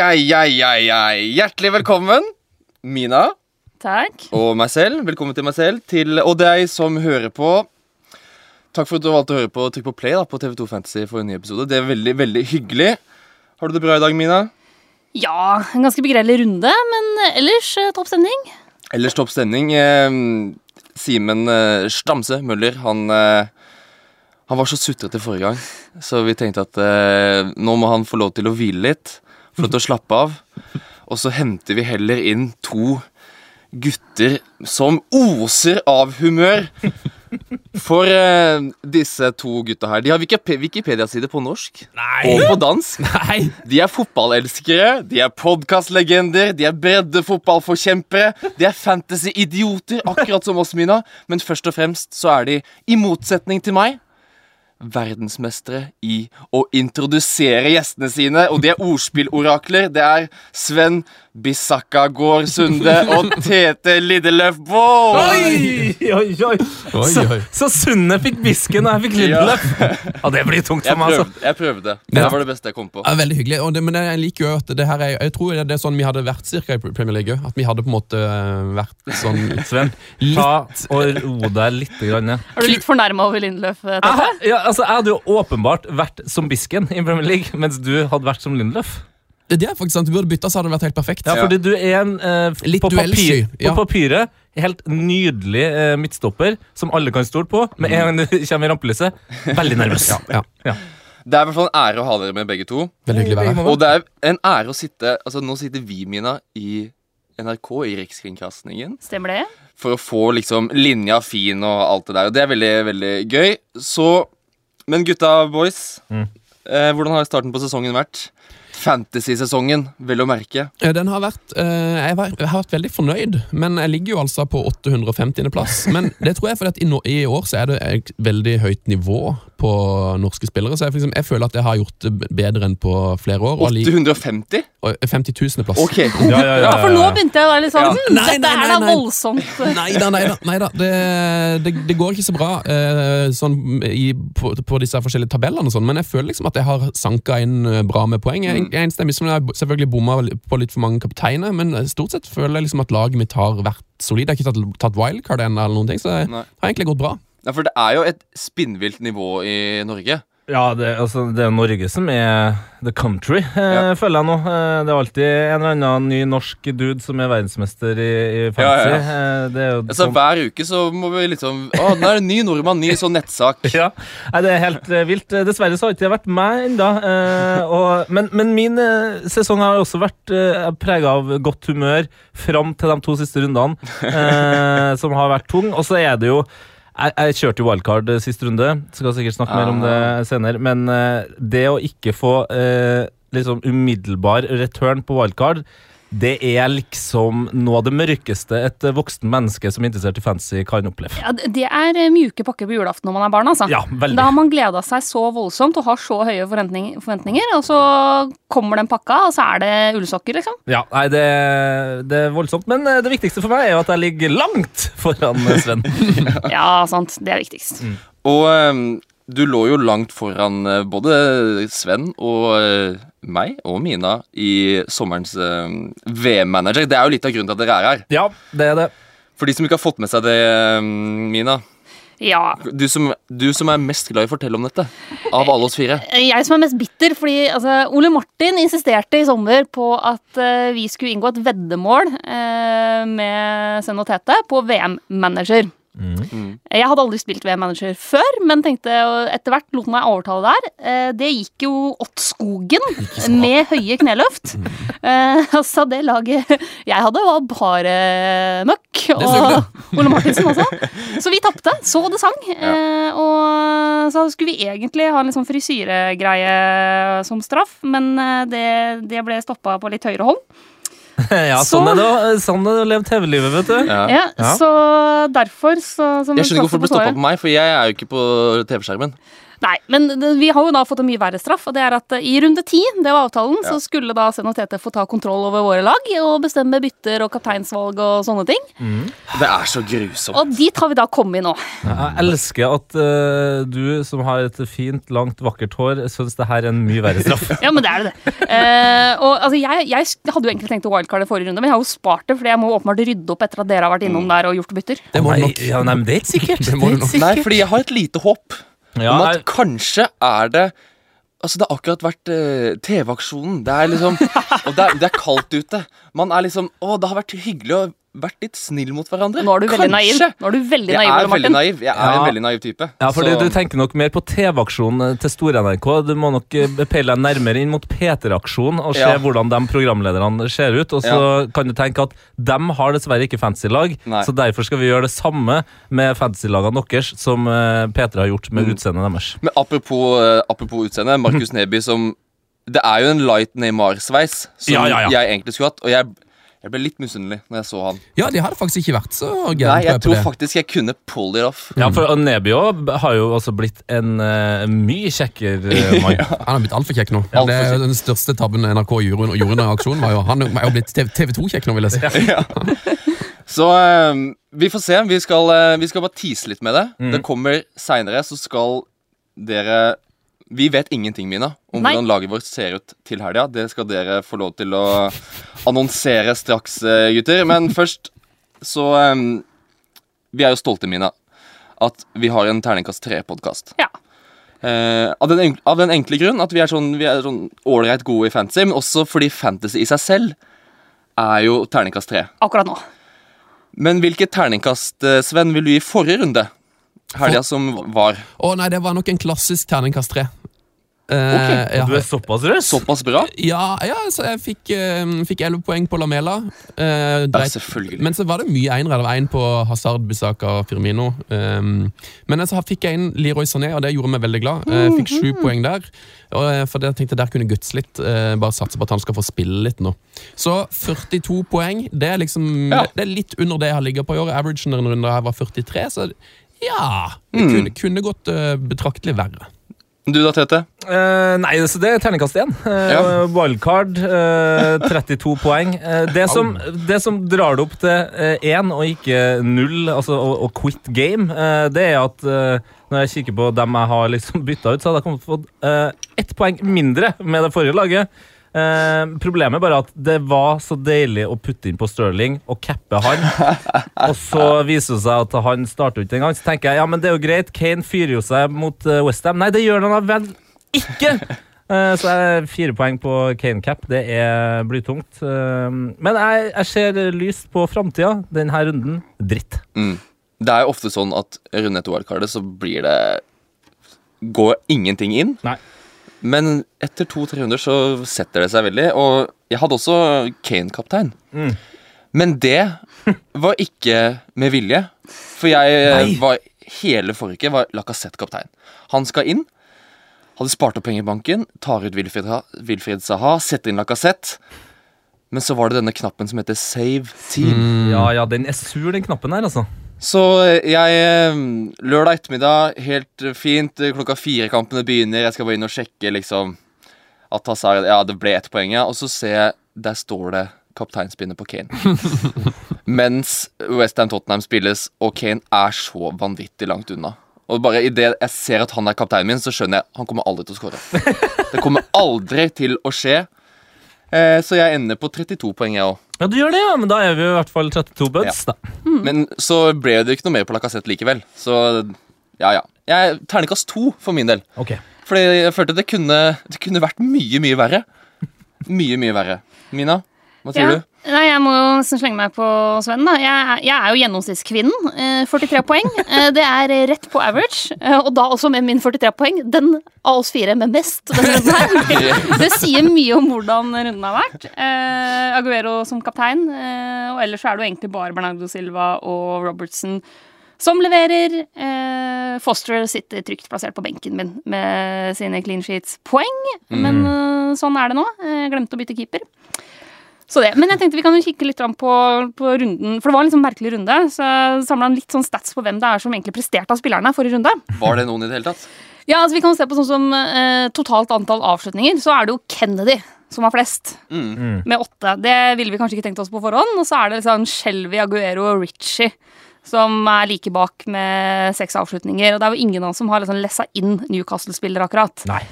Ai, ai, ai, ai. Hjertelig velkommen, Mina Takk. og meg selv. Velkommen til meg selv. Til, og deg som hører på. Takk for at du valgte å høre på Trykk på play da, på TV2 Fantasy for en ny episode. Det er veldig, veldig hyggelig. Har du det bra i dag, Mina? Ja, en ganske begredelig runde, men ellers eh, topp stemning. Ellers topp stemning. Eh, Simen eh, Stamse Møller, han eh, Han var så sutrete forrige gang, så vi tenkte at eh, nå må han få lov til å hvile litt. Få lov til å slappe av. Og så henter vi heller inn to gutter som oser av humør. For uh, disse to gutta her De har Wikip- Wikipedia-side på norsk og på dansk. Nei! De er fotballelskere, de er podkastlegender, de er breddefotballforkjempere. De er fantasy-idioter, akkurat som oss, Mina. Men først og fremst så er de, i motsetning til meg, verdensmestere i å introdusere gjestene sine. Og de er ordspillorakler. Det er Sven Bissaka Gård Sunde og Tete Liddeløf Boe. Oi, oi, oi. Oi, Så, oi. så Sunde fikk bisken, og jeg fikk Lindelöf. Ja, det blir tungt Jeg for meg, altså. Jeg prøvde. Det var det beste jeg kom på. Ja, veldig hyggelig. Og det, men jeg liker jo at det her er Jeg tror det er sånn vi hadde vært cirka i Premier League. At vi hadde på en måte vært sånn Sven, ta og ro deg litt. Grann, ja. Er du litt fornærma over Lindløf? eh, ja, altså, jeg hadde jo åpenbart vært som bisken i Premier League, mens du hadde vært som Lindelöf. Det er faktisk sant, Vi burde bytta, så hadde det vært helt perfekt. Ja, fordi du er en eh, Litt på, duellsky, papir, ja. på papiret helt nydelig eh, midtstopper som alle kan stole på. Med en gang du kommer i rampelyset, veldig nervøs. Ja, Det er i hvert fall en ære å ha dere med, begge to. Veldig hyggelig å være her. Og det er en ære å sitte Altså Nå sitter vi, Mina, i NRK, i Rikskringkastingen, Stemmer det? for å få liksom linja fin og alt det der. Og det er veldig, veldig gøy. Så Men gutta boys, Mm. eh, hvordan har starten på sesongen vært? Fantasy-sesongen, vel å merke. Den har vært, eh, jeg, var, jeg har vært veldig fornøyd, men jeg ligger jo altså på 850. plass. Men det tror jeg fordi at i, no, i år så er det et veldig høyt nivå på norske spillere. Så jeg, for eksempel, jeg føler at jeg har gjort det bedre enn på flere år. 850? og 50 000. plass. Okay. Ja, ja, Ja, for nå begynte jeg å være litt sånn hm, Dette er da voldsomt. Nei da, nei da. Nei da. Det, det, det går ikke så bra eh, sånn, i, på, på disse forskjellige tabellene, og sånn, men jeg føler liksom at jeg har sanka inn eh, bra med poeng. Jeg, jeg er enstemmig som jeg selvfølgelig bomma på litt for mange kapteiner, men stort sett føler jeg liksom at laget mitt har vært solid. Jeg har ikke tatt, tatt wildcard ennå, eller noen ting, så det har egentlig gått bra. Ja, for det er jo et spinnvilt nivå i Norge. Ja, det, altså, det er Norge som er the country, eh, Ja. føler jeg nå. Eh, det er alltid en eller annen ny norsk dude som er verdensmester i, i fantasy. Ja, ja, Eh, det jo Altså sånn- Hver uke så må vi liksom Å, nå er det ny nordmann, ny sånn nettsak. ja, Nei, det er helt eh, vilt. Eh, Dessverre så har ikke det vært meg ennå. men, men min eh, sesong har også vært uh, prega av godt humør fram til de to siste rundene, eh, som har vært tung. Og så er det jo jeg, jeg kjørte jo wildcard eh, sist runde, skal sikkert snakke mer om det senere. Men eh, det å ikke få eh, liksom umiddelbar return på wildcard det er liksom noe av det mørkeste et voksen menneske som er interessert i fancy, kan oppleve. Ja, det- er eh, mjuke pakker på julaften når man er barn. altså. Ja, veldig. Da har man gleda seg så voldsomt og har så høye forventning, forventninger, og så kommer den pakka, og så er det ullsokker, liksom. Ja, nei, det, det er voldsomt. Men eh, det viktigste for meg er jo at jeg ligger langt foran eh, Sven. Ja, sant. Det er viktigst. Og ehm, du lå jo langt foran eh, både Sven og eh, meg og Mina i sommerens eh, VM-manager. Det er jo litt av grunnen til at dere er her. Ja, det er det. For de som ikke har fått med seg det, Mina. Ja. Du som, du som er mest glad i å fortelle om dette, av alle oss fire. Jeg som er mest bitter, fordi altså, Ole Martin insisterte i sommer på at uh, vi skulle inngå et veddemål uh, med Sven og Tete på VM-manager. Mm. Jeg hadde aldri spilt VM-manager før, men tenkte etter hvert lot meg overtale der. Eh, det gikk jo åt skogen med høye kneløft. Eh, altså, det laget jeg hadde, var bare møkk. Og Ole Martinsen også. Så vi tapte, så det sang. Eh, og så skulle vi egentlig ha en litt sånn frisyregreie som straff, men det, det ble stoppa på litt høyere hold. ja, Så- sånn er det å- sånn er det å leve TV-livet, vet du. Ja. Ja. Så derfor så, som Jeg skjønner ikke hvorfor det ble stoppa på meg, for jeg er jo ikke på TV-skjermen. Nei, men vi har jo da fått en mye verre straff, og det er at eh, i runde ti, det var avtalen, Ja. så skulle da Sen og Tete få ta kontroll over våre lag og bestemme bytter og kapteinsvalg og sånne ting. Det er så grusomt. Og dit har vi da kommet nå. Jeg elsker at uh, du som har et fint, langt, vakkert hår, syns det her er en mye verre straff. Ja, men det er det. Uh, og altså, jeg, jeg hadde jo egentlig tenkt å wildcarde forrige runde, men jeg har jo spart det, for jeg må åpenbart rydde opp etter at dere har vært innom der og gjort bytter. Det må du nok. ja, nei, men det er ikke sikkert. Det må du er ikke sikkert. Nei, fordi jeg har et lite håp Ja, om jeg- at kanskje er det Altså, det har akkurat vært uh, TV-aksjonen. Det er liksom Og det er, det er kaldt ute. Man er liksom Å, det har vært hyggelig å vært litt snill mot hverandre. Nå er du veldig naiv. Kanskje. Nå er du veldig Jeg naiv, er veldig Martin. naiv. Jeg er Ja. en veldig naiv type. Ja, fordi Så- Du tenker nok mer på TV-aksjonen til Store-NRK. Du må nok eh, peile deg nærmere inn mot P3-aksjonen og se Ja. hvordan de programlederne ser ut. Og så kan du tenke at de har dessverre ikke fancy-lag, Nei. så derfor skal vi gjøre det samme med fancy-lagene deres som eh, P3 har gjort med Mm. utseendet deres. Men apropos, eh, apropos utseende, Markus Neby som Det er jo en light Neymar-sveis som Ja, ja, ja. jeg egentlig skulle hatt. Og jeg, jeg ble litt misunnelig når jeg så han. Ja, de hadde faktisk ikke vært så Nei, jeg tror faktisk jeg kunne pull it off. Ja, for Nebio har jo også blitt en uh, mye kjekkere mann. ja. Han har blitt altfor kjekk nå. Alt det er kjekk. jo Den største tabben NRK gjorde under- aksjonen, var jo Han er jo blitt TV 2-kjekk nå, vil jeg si. Så eh, vi får se. Vi skal, uh, vi skal bare tease litt med det. Mm. Det kommer seinere, så skal dere Vi vet ingenting, Mina, om Nei. hvordan laget vårt ser ut til helga. Det skal dere få lov til å annonsere straks, eh, gutter. Men først så um, Vi er jo stolte, Mina, at vi har en Terningkast 3-podkast. Ja. Uh, av, den av den enkle grunn at vi er sånn Vi sånn ålreit gode i fantasy, men også fordi fantasy i seg selv er jo terningkast 3. Akkurat nå. Men hvilket terningkast, eh, Sven, vil du gi forrige runde? Helga som var. Å nei, det var nok en klassisk terningkast tre. Eh, Ok, ja. Du er såpass raus? Såpass bra? Ja, ja, så jeg fikk, eh, fikk 11 poeng på Lamela. Uh, Ja, selvfølgelig. men så var det mye enere. Det var én på Hazard, Busaka og Firmino. Um, men så fikk jeg inn Leroy Sané, og det gjorde meg veldig glad. Jeg fikk sju Mm. poeng der. Og, for jeg tenkte der kunne Guts litt. bare satse på at han skal få spille litt nå. Så 42 poeng, det er liksom Ja. Det er litt under det jeg har ligget på i år. Averagen denne runden her var 43, så ja Det Mm. kunne, kunne gått uh, betraktelig verre. Du da, Tete? Uh, nei, så det er terningkast én. Uh, Ja. Wildcard, uh, 32 poeng. Eh, det, som, det som drar det opp til én og ikke null, altså å, quit game, eh, det er at eh, når jeg kikker på dem jeg har liksom bytta ut, så hadde jeg kommet til å uh, ett poeng mindre med det forrige laget. Eh, problemet er bare at det var så deilig å putte inn på Sterling og cappe han. og så viser det seg at han starter ikke engang. Så tenker jeg ja, men det er jo greit. Kane fyrer jo seg mot uh, Westham. Nei, det gjør han da vel ikke! Eh, så er fire poeng på Kane cap. Det er blytungt. Men jeg, jeg ser lyst på framtida. Denne runden dritt. Mm. Det er jo ofte sånn at runde etter wildcardet så blir det Går ingenting inn. Nei. Men etter to-tre runder så setter det seg veldig. Og jeg hadde også Kane-kaptein. Mm. Men det var ikke med vilje. For jeg eh, Nei. var hele forrige uke var Lacassette-kaptein. Han skal inn. Hadde spart opp penger i banken. Tar ut Wilfried, Wilfried Saha, setter inn Lacassette. Men så var det denne knappen som heter Save Team. Ja, ja, den er sur, den knappen her, altså. Så jeg eh, Lørdag ettermiddag, helt eh, fint. eh, Klokka fire kampene begynner. Jeg skal bare inn og sjekke liksom at Hazard Ja, det ble ett poeng, ja. Og så ser jeg der står det kapteinspinnet på Kane. Mens Westham Tottenham spilles, og Kane er så vanvittig langt unna. Og bare idet jeg ser at han er kapteinen min, så skjønner jeg han kommer aldri til å skåre. Det kommer aldri til å skje. Eh, så jeg ender på 32 poeng, jeg òg. Ja, du gjør det, ja, men da er vi i hvert fall 32 buds, da. Men så ble det ikke noe mer på Lacassette likevel. Så ja, ja. Jeg, terningkast to for min del. Okay. Fordi jeg følte det kunne, det kunne vært mye, mye verre. Mye, mye verre. Mina, hva sier Ja. du? Nei, Jeg må jo slenge meg på Sven. da Jeg, jeg er jo gjennomsnittskvinnen. Eh, 43 poeng. Eh, det er rett på average. Eh, og da også med min 43 poeng. Den av oss fire med mest. Det sier mye om hvordan runden har vært. Eh, Aguero som kaptein. Eh, og ellers er det jo egentlig bare Bernardo Silva og Robertson som leverer. Eh, Foster sitter trygt plassert på benken min med sine clean sheets-poeng. Men eh, sånn er det nå. Jeg glemte å bytte keeper. Så det. Men jeg tenkte vi kan jo kikke litt på, på runden, for det var en sånn merkelig runde. Så samla han litt sånn stats på hvem det er som egentlig presterte av spillerne forrige runde. Var det noen i det hele tatt? Ja, altså Vi kan se på sånn som eh, totalt antall avslutninger. Så er det jo Kennedy som har flest, Mm. med åtte. Det ville vi kanskje ikke tenkt oss på forhånd. Og så er det liksom Shelby, Aguero og Ritchie som er like bak med seks avslutninger. Og det er jo ingen av oss som har liksom lessa inn Newcastle-spillere, akkurat. Nei.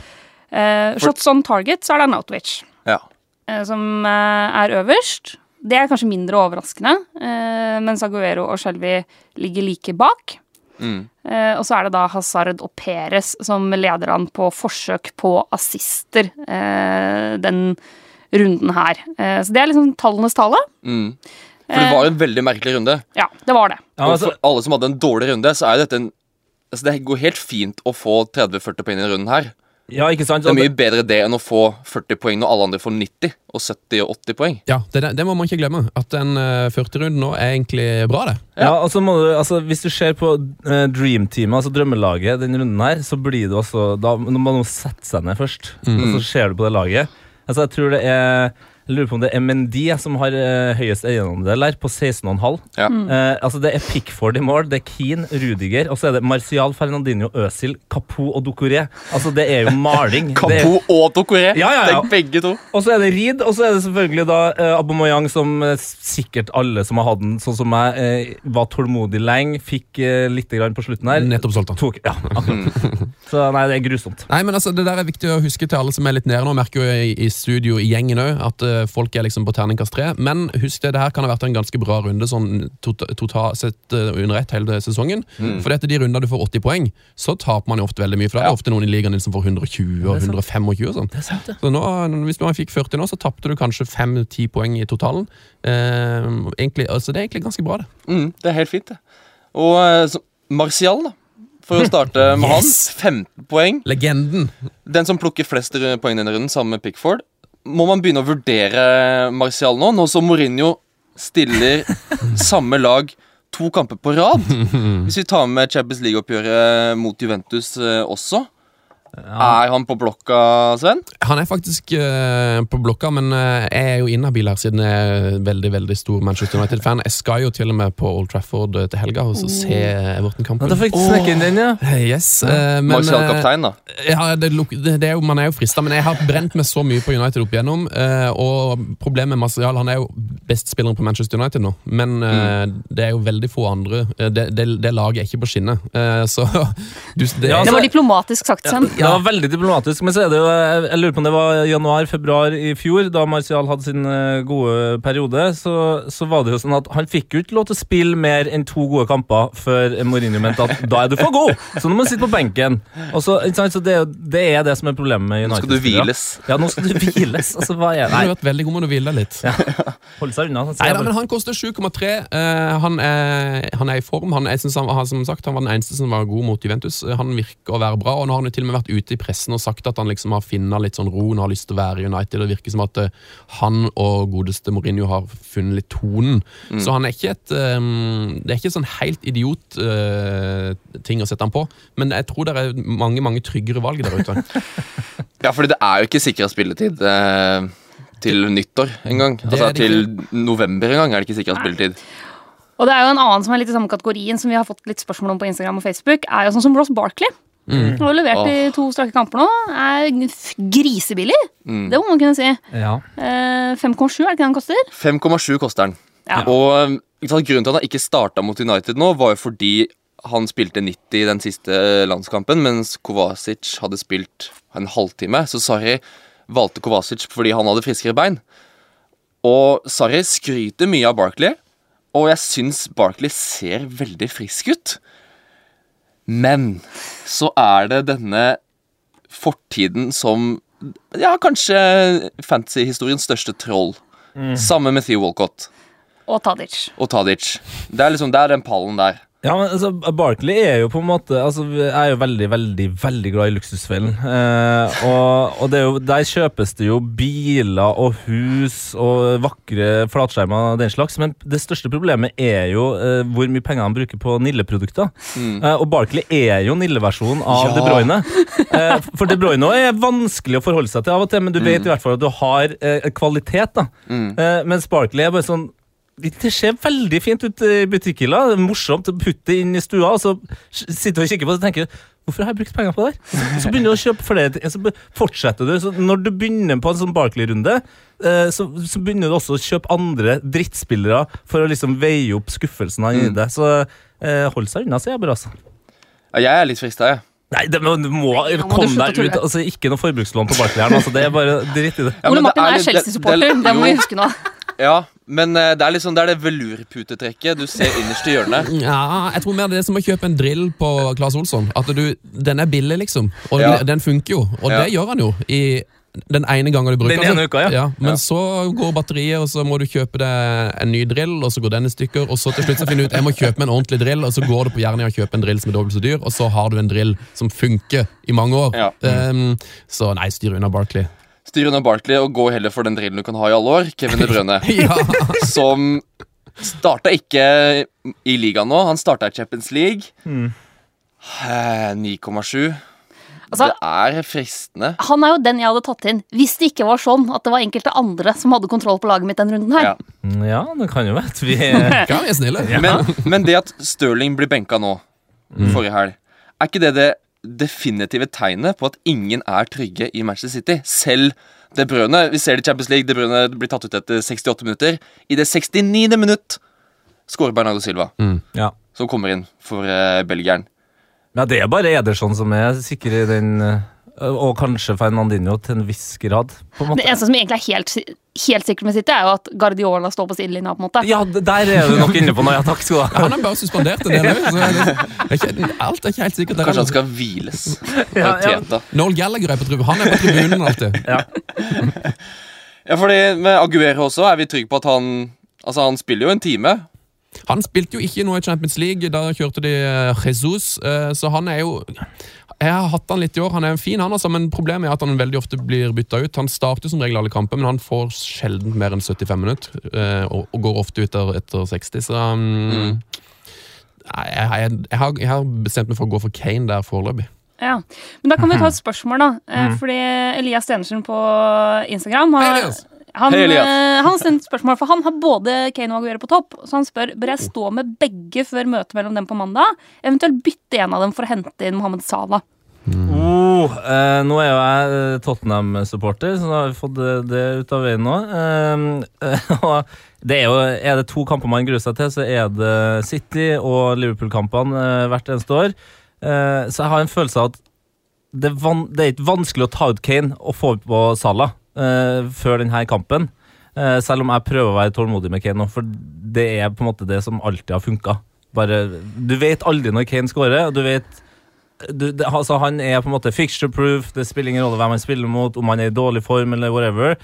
Eh, shots on target, så er det Notwich. Som eh, er øverst. Det er kanskje mindre overraskende, eh, mens Aguero og Shelby ligger like bak. Mm. Eh, og så er det da Hazard og Perez som leder an på forsøk på assister eh, den runden her. Eh, så det er liksom tallenes tale. Mm. For det var en veldig merkelig runde. Ja, det var det. Ja, Og altså, for alle som hadde en dårlig runde, så er dette en Altså Det går helt fint å få 30-40 poeng i denne runden her. Ja, ikke sant? Det er mye bedre det enn å få 40 poeng når alle andre får 90 og 70 og 80 poeng. Ja, det, det må man ikke glemme. At en uh, 40-runde nå er egentlig bra, det. Ja, altså må du, altså Hvis du ser på uh, Dream-teamet, altså drømmelaget, den runden her, så blir det også Da må man sette seg ned først, og så ser du på det laget. Altså Jeg tror det er jeg lurer på om det er MND som har uh, høyest eierandel her, på 16,5. Ja. Eh, altså Det er Pickford i mål, det er Keane, Rudiger, og så er det Martial, Fernandinho, Øzil, Kapo og Dokoré. Altså Det er jo maling. Kapo er, og Dokoré! Ja, ja, ja. Begge to. og så er det Reed, og så er det selvfølgelig da eh, Aubameyang, som sikkert alle som har hatt den, sånn som meg, eh, var tålmodig lenge, fikk litt grann på slutten her. Nettopp solgt den. Tok, ja, akkurat. Så nei, det er grusomt. Nei, men altså, Det der er viktig å huske til alle som er litt nede nå. Merker jo i, i studio i gjengen òg at folk er liksom på terningkast tre. Men husk det, det her kan ha vært en ganske bra runde sånn tota- totalt sett eh, under ett hele sesongen. For etter de rundene du får 80 poeng, så taper man jo ofte veldig mye. For det er det ofte noen i ligaen din som får 120 og det er sant. 125 og sånn. Så nå, hvis man fikk 40 nå, så tapte du kanskje 5-10 poeng i totalen. Eh, egentlig, altså Det er egentlig ganske bra, det. Mm, det er helt fint, det. Og eh, så, Martial, da. For å starte med Yes! han. 15 poeng. Legenden. Den som plukker flest poeng denne runden, sammen med Pickford. Må man begynne å vurdere Martial nå, nå som Mourinho stiller samme lag to kamper på rad? Hvis vi tar med Champions League-oppgjøret mot Juventus eh, også. Er han på blokka, Sven? Han er faktisk uh, på blokka, men uh, jeg er jo inhabil her siden jeg er veldig veldig stor Manchester United-fan. Jeg skal jo til og med på Old Trafford eh, til helga og så se Ja, Everton-kampen. da fikk du snekke inn den, ja. Yes, eh, men kaptein, da. ja, det, det, det er jo, Man er jo frista, men jeg har brent meg så mye på United opp igjennom. og problemet med Marcial Han er jo bestspilleren på Manchester United nå, men mm. det er jo veldig få andre. det, det, det laget er ikke på skinnet, så du, det, Ja, Det altså- var diplomatisk sagt, Sven. Det var veldig diplomatisk, men så er det jo Jeg lurer på om det var januar-februar i fjor, da Martial hadde sin eh, gode periode. Så, så var det jo sånn at han fikk jo ikke lov til å spille mer enn to gode kamper før Mourinho mente at da er du for god! Så nå må du sitte på benken. Og så, ikke sant, så det, det er det som er problemet med Nå skal du hviles. Ja, nå skal du hviles. Altså, hva er Du Nei, har vært veldig god med å hvile litt. Ja. holde seg unna. så Nei da, men Han koster 7,3. Uh, han, er- han er i form. Han, jeg synes han, han, som sagt, han var den eneste som var god mot Juventus. Eh, Han virker å være bra, og nå har han jo til og med vært ute i pressen og sagt at han liksom har funnet litt sånn ro og har lyst til å være i United. Det virker som at eh, han og godeste Mourinho har funnet litt tonen. Så han er ikke et um, Det er ikke sånn helt idiot uh, ting å sette han på, men jeg tror det er mange mange tryggere valg der ute. Ja, fordi det er jo ikke sikra spilletid Uh til nyttår en gang. Altså det til november en gang er det ikke sikra spilletid. Og det er jo en annen som er litt i samme kategorien, som vi har fått litt spørsmål om på Instagram og Facebook, er jo sånn som Ross Barkley. Han har levert i to strake kamper nå. Er grisebillig, Mm. det må man kunne si. Ja. Eh, 5,7 er det ikke det han koster? 5,7 koster den. Ja. Og sant, Grunnen til at han ikke starta mot United nå, var jo fordi han spilte 90 i den siste landskampen, mens Kovacic hadde spilt en halvtime. Så Sarri valgte Kovacic fordi han hadde friskere bein. Og Sarri skryter mye av Barkley, og jeg syns Barkley ser veldig frisk ut. Men så er det denne fortiden som Ja, kanskje fantasy-historiens største troll. Sammen med Theo Walcott Og Tadic. og Tadic. Det er liksom, det er den pallen der. Ja, men altså, Barkley er jo på en måte altså, Jeg er jo veldig, veldig veldig glad i luksusfellen. Eh, og og det er jo, der kjøpes det jo biler og hus og vakre flatskjermer og den slags. Men det største problemet er jo eh, hvor mye penger han bruker på Nille-produkter. Eh, og Barkley er jo Nille-versjonen av Ja. De Bruyne. Eh, for De Bruyne er vanskelig å forholde seg til av og til, men du vet i hvert fall at du har eh, kvalitet. da Mm. Eh, mens Barkley er bare sånn det ser veldig fint ut i butikkhylla. Det er morsomt å putte det inn i stua, og så sitter du og kikker på det og tenker Hvorfor har jeg brukt penger på det her? Så begynner du å kjøpe flere ting, så fortsetter du. Så når du begynner på en sånn Barkley-runde, eh, så, så begynner du også å kjøpe andre drittspillere for å liksom veie opp skuffelsene i Mm. deg. Så eh, hold seg unna, sier jeg bare. altså. Ja, jeg er litt frista, jeg. Nei, det må, du må komme deg ut. Altså, ikke noe forbrukslån på Barkley her. Altså, det er bare dritt i det. Ja, Ole Martin er, litt- det- Chelsea-supporter, det- det må vi huske nå. Ja, men eh, det er liksom det, er det velurputetrekket du ser innerst i hjørnet. Ja, jeg tror mer det er som å kjøpe en drill på Claes Olsson. At du, Den er billig, liksom. Og Ja. den- funker jo. Og Ja. det gjør han jo i den ene gangen du bruker Den ene uka, ja. Men Ja. så går batteriet, og så må du kjøpe deg en ny drill, og så går den i stykker, og så til slutt så finner du ut jeg må kjøpe meg en ordentlig drill, og så går du på Jernia og kjøper en drill som er dobbelt så dyr, og så har du en drill som funker i mange år. Ja. Um, så nei, styr unna Barkley. Styr unna Barkley og gå heller for den drillen du kan ha i alle år. Kevin De Brønne. Ja. Som starta ikke i ligaen nå. Han starta i Champions League. Mm. Eh, 9,7. Altså, det er fristende. han er jo den jeg hadde tatt inn hvis det ikke var sånn at det var enkelte andre som hadde kontroll på laget mitt den runden her. Ja. Mm, Ja, det kan jo være vi ja, vi er snille. Men, men det at Stirling blir benka nå, forrige helg, er ikke det det definitive tegnet på at ingen er trygge i Manchester City? Selv De Brønne, Vi ser det i Champions League, De Brønne blir tatt ut etter 68 minutter. I det 69. minutt skårer Bernardo Silva, Ja. som kommer inn for uh, belgieren. Ja, det er bare Ederson som er sikker i den eh, Og kanskje Fernandinho til en viss grad. På en måte. Det eneste som egentlig er helt, helt sikkert med City, er jo at Guardiola står på sidelinja. på en måte. Ja, der er du nok inne på noe. Ja, takk skal du ha. Han er bare suspendert en del òg, alt er ikke helt sikkert. Kanskje han skal hviles. Ja, ja. Noel Gallagher er på tribunen. Han er på tribunen alltid. Ja, fordi med Aguero også er vi trygge på at han Altså, han spiller jo en time. Han spilte jo ikke noe i Champions League. Da kjørte de eh, Jesus, eh, så han er jo Jeg har hatt han litt i år. Han er en fin, han, altså, men problemet er at han veldig ofte blir bytta ut. Han starter som regel alle kamper, men han får sjelden mer enn 75 minutter. eh, Og, og går ofte ut der etter 60, så um, mm. jeg, jeg, jeg, har, jeg har bestemt meg for å gå for Kane der foreløpig. Ja. Men da kan vi ta et spørsmål, da. Eh, Mhm. Fordi Elias Stenersen på Instagram Hei, har, Elias. han, hey, Elias. eh, han har sendt spørsmål, for han har både Kane og Aguero på topp. Så han spør bør jeg stå med begge før møtet mellom dem på mandag. Eventuelt bytte en av dem for å hente inn Mohammed Salah. Oh, eh, nå er jo jeg eh, Tottenham-supporter, så da har vi fått det, det ut av veien nå. Eh, og det er jo Er det to kamper man gruer seg til, så er det City og Liverpool-kampene eh, hvert eneste år. Eh, så jeg har en følelse av at det, van det er ikke vanskelig å ta ut Kane og få på Salah eh, før denne kampen. Eh, selv om jeg prøver å være tålmodig med Kane nå, for det er på en måte det som alltid har funka. Du vet aldri når Kane scorer, og du vet du, det, altså, han er på en måte fixture proof, det spiller ingen rolle hvem han spiller mot, om han er i dårlig form eller whatever.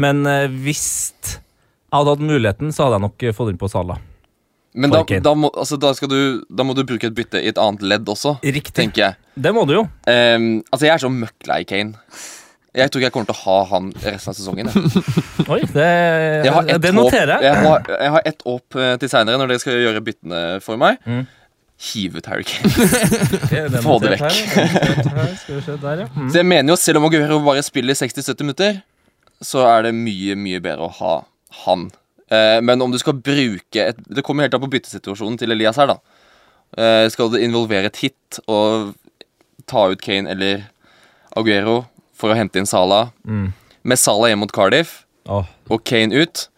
Men eh, hvis jeg hadde hatt muligheten, så hadde jeg nok eh, fått inn på Salah. Men da, da, må, altså, da, skal du, da må du bruke et bytte i et annet ledd også, Riktig. tenker jeg. Det må du jo. Um, altså, jeg er så møkklei Kane. Jeg tror ikke jeg kommer til å ha han resten av sesongen. Oi, det, det noterer jeg. jeg, har, ett håp eh, til seinere, når dere skal gjøre byttene for meg. Mm. Hiv ut Harry Kane. Få det vekk. her, der, ja. Mm. Så jeg mener jo, selv om Aguero bare spiller 60-70 minutter, så er det mye, mye bedre å ha han. Eh, men om du skal bruke et, Det kommer helt an på byttesituasjonen til Elias her, da. Eh, skal du involvere et hit og ta ut Kane eller Aguero for å hente inn Salah, Mm. med Salah hjem mot Cardiff oh. og Kane ut,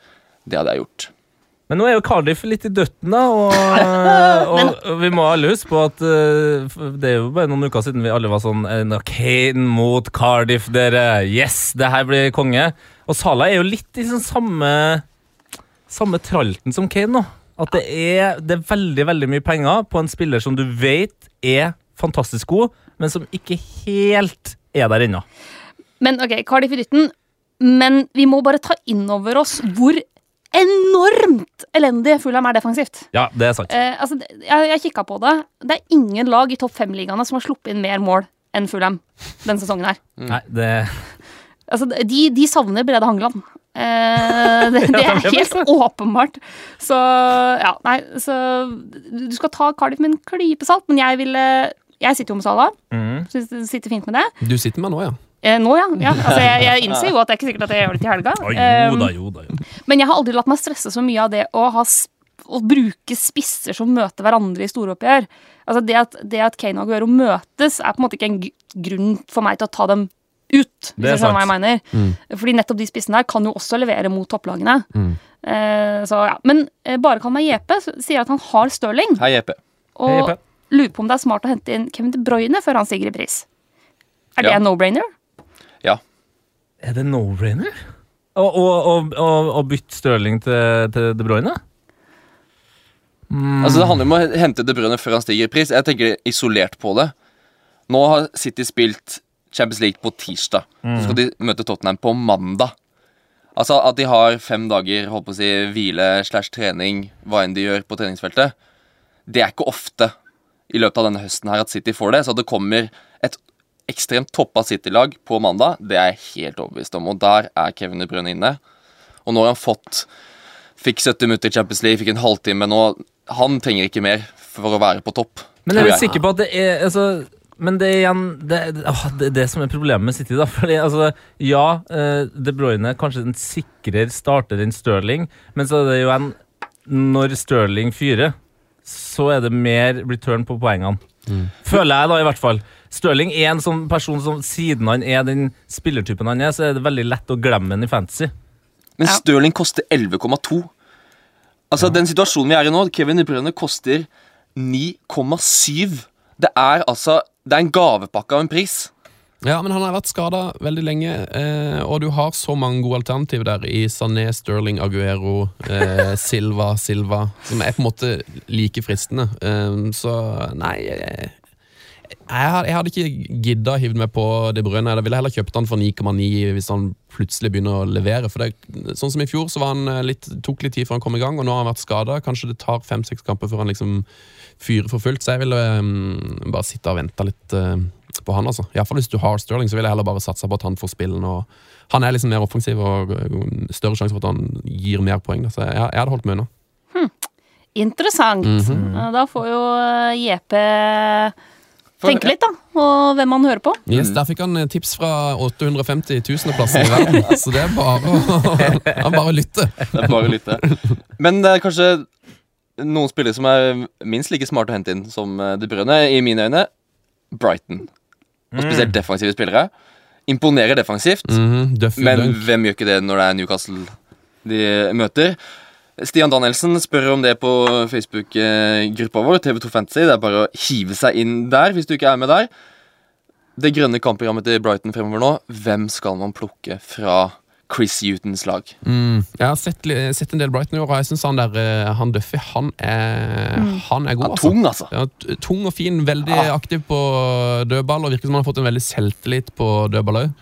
det hadde jeg gjort. Men nå er jo Cardiff litt i døtten, da. Og, og, og vi må alle huske på at eh, det er jo bare noen uker siden vi alle var sånn eh, Kane mot Cardiff, dere. Yes, det her blir konge. Og Salah er jo litt i sånn samme Samme tralten som Kane nå. At det er, det er veldig veldig mye penger på en spiller som du vet er fantastisk god, men som ikke helt er der ennå. Men ok, Cardiff i dytten. Men vi må bare ta inn over oss hvor enormt elendig Fulham er defensivt. Ja, det er sant. Eh, altså, jeg jeg kikka på det. Det er ingen lag i topp fem-ligaene som har sluppet inn mer mål enn Fulham denne sesongen her. Nei, det Altså, de, de savner Brede Hangeland. Eh, det, det er helt åpenbart. Så ja, nei, så Du skal ta Cardiff med en klype salt, men jeg ville Jeg sitter jo med Salah. mm. Sitter fint med det. Du sitter med nå, ja. Eh, nå, ja. ja. Altså, jeg, jeg innser jo at det er ikke sikkert at jeg gjør det til helga. Å, jo da, jo da. Jo. men jeg har aldri latt meg stresse så mye av det å, ha, å bruke spisser som møter hverandre i storoppgjør. Altså det at, det at Kane og Aguero møtes, er på en måte ikke en grunn for meg til å ta dem ut. Det er Hvis jeg skjønner hva jeg sant. Mm. Fordi nettopp de spissene der kan jo også levere mot topplagene. Mm. Eh, så ja. Men eh, bare kall meg Jepe. sier at han har Stirling. Hei, Jepe. Og Hei, Jepe. lurer på om det er smart å hente inn Kevin De Bruyne før han stiger i pris. Er det en no-brainer? Er det no-brainer? Å og, og, og, og bytte Stirling til, til De Bruyne? Altså Det handler om å hente De Bruyne før han stiger i pris. Jeg tenker isolert på det. Nå har City spilt Champions League på tirsdag. Så skal de møte Tottenham på mandag. Altså At de har fem dager holdt på å si, hvile slash trening, hva enn de gjør på treningsfeltet, det er ikke ofte i løpet av denne høsten her at City får det. Så det kommer ekstremt toppa City-lag på mandag, det er jeg helt overbevist om. Og der er Kevin De Bruyne inne. Og nå har han fått Fikk 70 minutter i Champions League, fikk en halvtime nå. Han trenger ikke mer for å være på topp. Men jeg er er sikker på at det er altså, Men det er igjen det, det, det er som er problemet med City. da Fordi altså, Ja, eh, De Bruyne kanskje den sikrere starter enn Stirling, men så er det jo en Når Stirling fyrer, så er det mer return på poengene. Føler jeg, da, i hvert fall. Stirling er en sånn person som siden han er den spillertypen han er, så er det veldig lett å glemme han i fantasy. Men Ja. Stirling koster 11,2. Altså Den situasjonen vi er i nå, Kevin De Bruyne koster 9,7. Det er altså Det er en gavepakke av en pris. Ja, men han har vært skada veldig lenge, eh, og du har så mange gode alternativer der i Sané, Sterling, Aguero, eh, Silva, Silva, som er på en måte like fristende. Eh, så nei jeg, jeg, had- jeg hadde ikke gidda å hive meg på De Bruyne. Jeg ville heller kjøpt han for 9,9 hvis han plutselig begynner å levere. For det, sånn som I fjor så var han eh, litt, tok litt tid før han kom i gang, og nå har han vært skada. Kanskje det tar fem-seks kamper før han liksom fyrer for fullt. Så jeg ville um, bare sitte og vente litt uh, på han. altså. Iallfall hvis du har Sterling, så vil jeg heller bare satse på at han får spillen. og Han er liksom mer offensiv og eh, større sjanse for at han gir mer poeng. Da. Så jeg, jeg hadde holdt meg unna. Interessant. Mm -hmm. Da får jo JP tenke litt, da. Og hvem han hører på. Yes, Der fikk han eh, tips fra 850 000-plassen i verden, så det er bare å han bare lytte. Det er bare å lytte. Men det er kanskje noen spillere som er minst like smarte å hente inn som eh, De Brønne, i mine øyne. Brighton. Og spesielt defensive spillere. Imponerer defensivt, mm -hmm. men hvem gjør ikke det når det er Newcastle de møter? Stian Danielsen spør om det på Facebook-gruppa vår, TV2 Fantasy. Det er bare å hive seg inn der hvis du ikke er med der. Det grønne kampprogrammet til Brighton fremover nå, hvem skal man plukke fra Chris Hutons lag? Mm, jeg har sett, sett en del Brighton i år, og jeg syns han der eh, Han Duffy, han er, han er god, Ja, altså. tung, altså. Ja, tung og fin, veldig Ah. aktiv på dødball, og virker som han har fått en veldig selvtillit på dødball òg.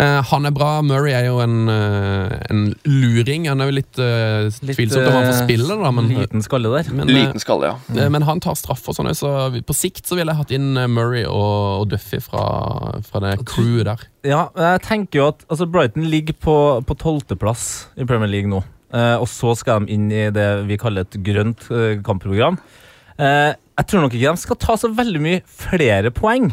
Han er bra. Murray er jo en, eh, en luring. Han er jo litt, uh, Litt, tvilsomt om han får eh, spille, da, men, Liten skalle der. men, eh, Liten skalle, ja. Mm. men han tar straff og sånn òg, så på sikt så ville jeg hatt inn eh, Murray og, og Duffy fra, fra det crewet der. Ja, jeg tenker jo at altså Brighton ligger på, tolvteplass 12. plass i Premier League nå. Eh, og så skal de inn i det vi kaller et grønt eh, kampprogram. Eh, jeg tror nok ikke de skal ta så veldig mye flere poeng.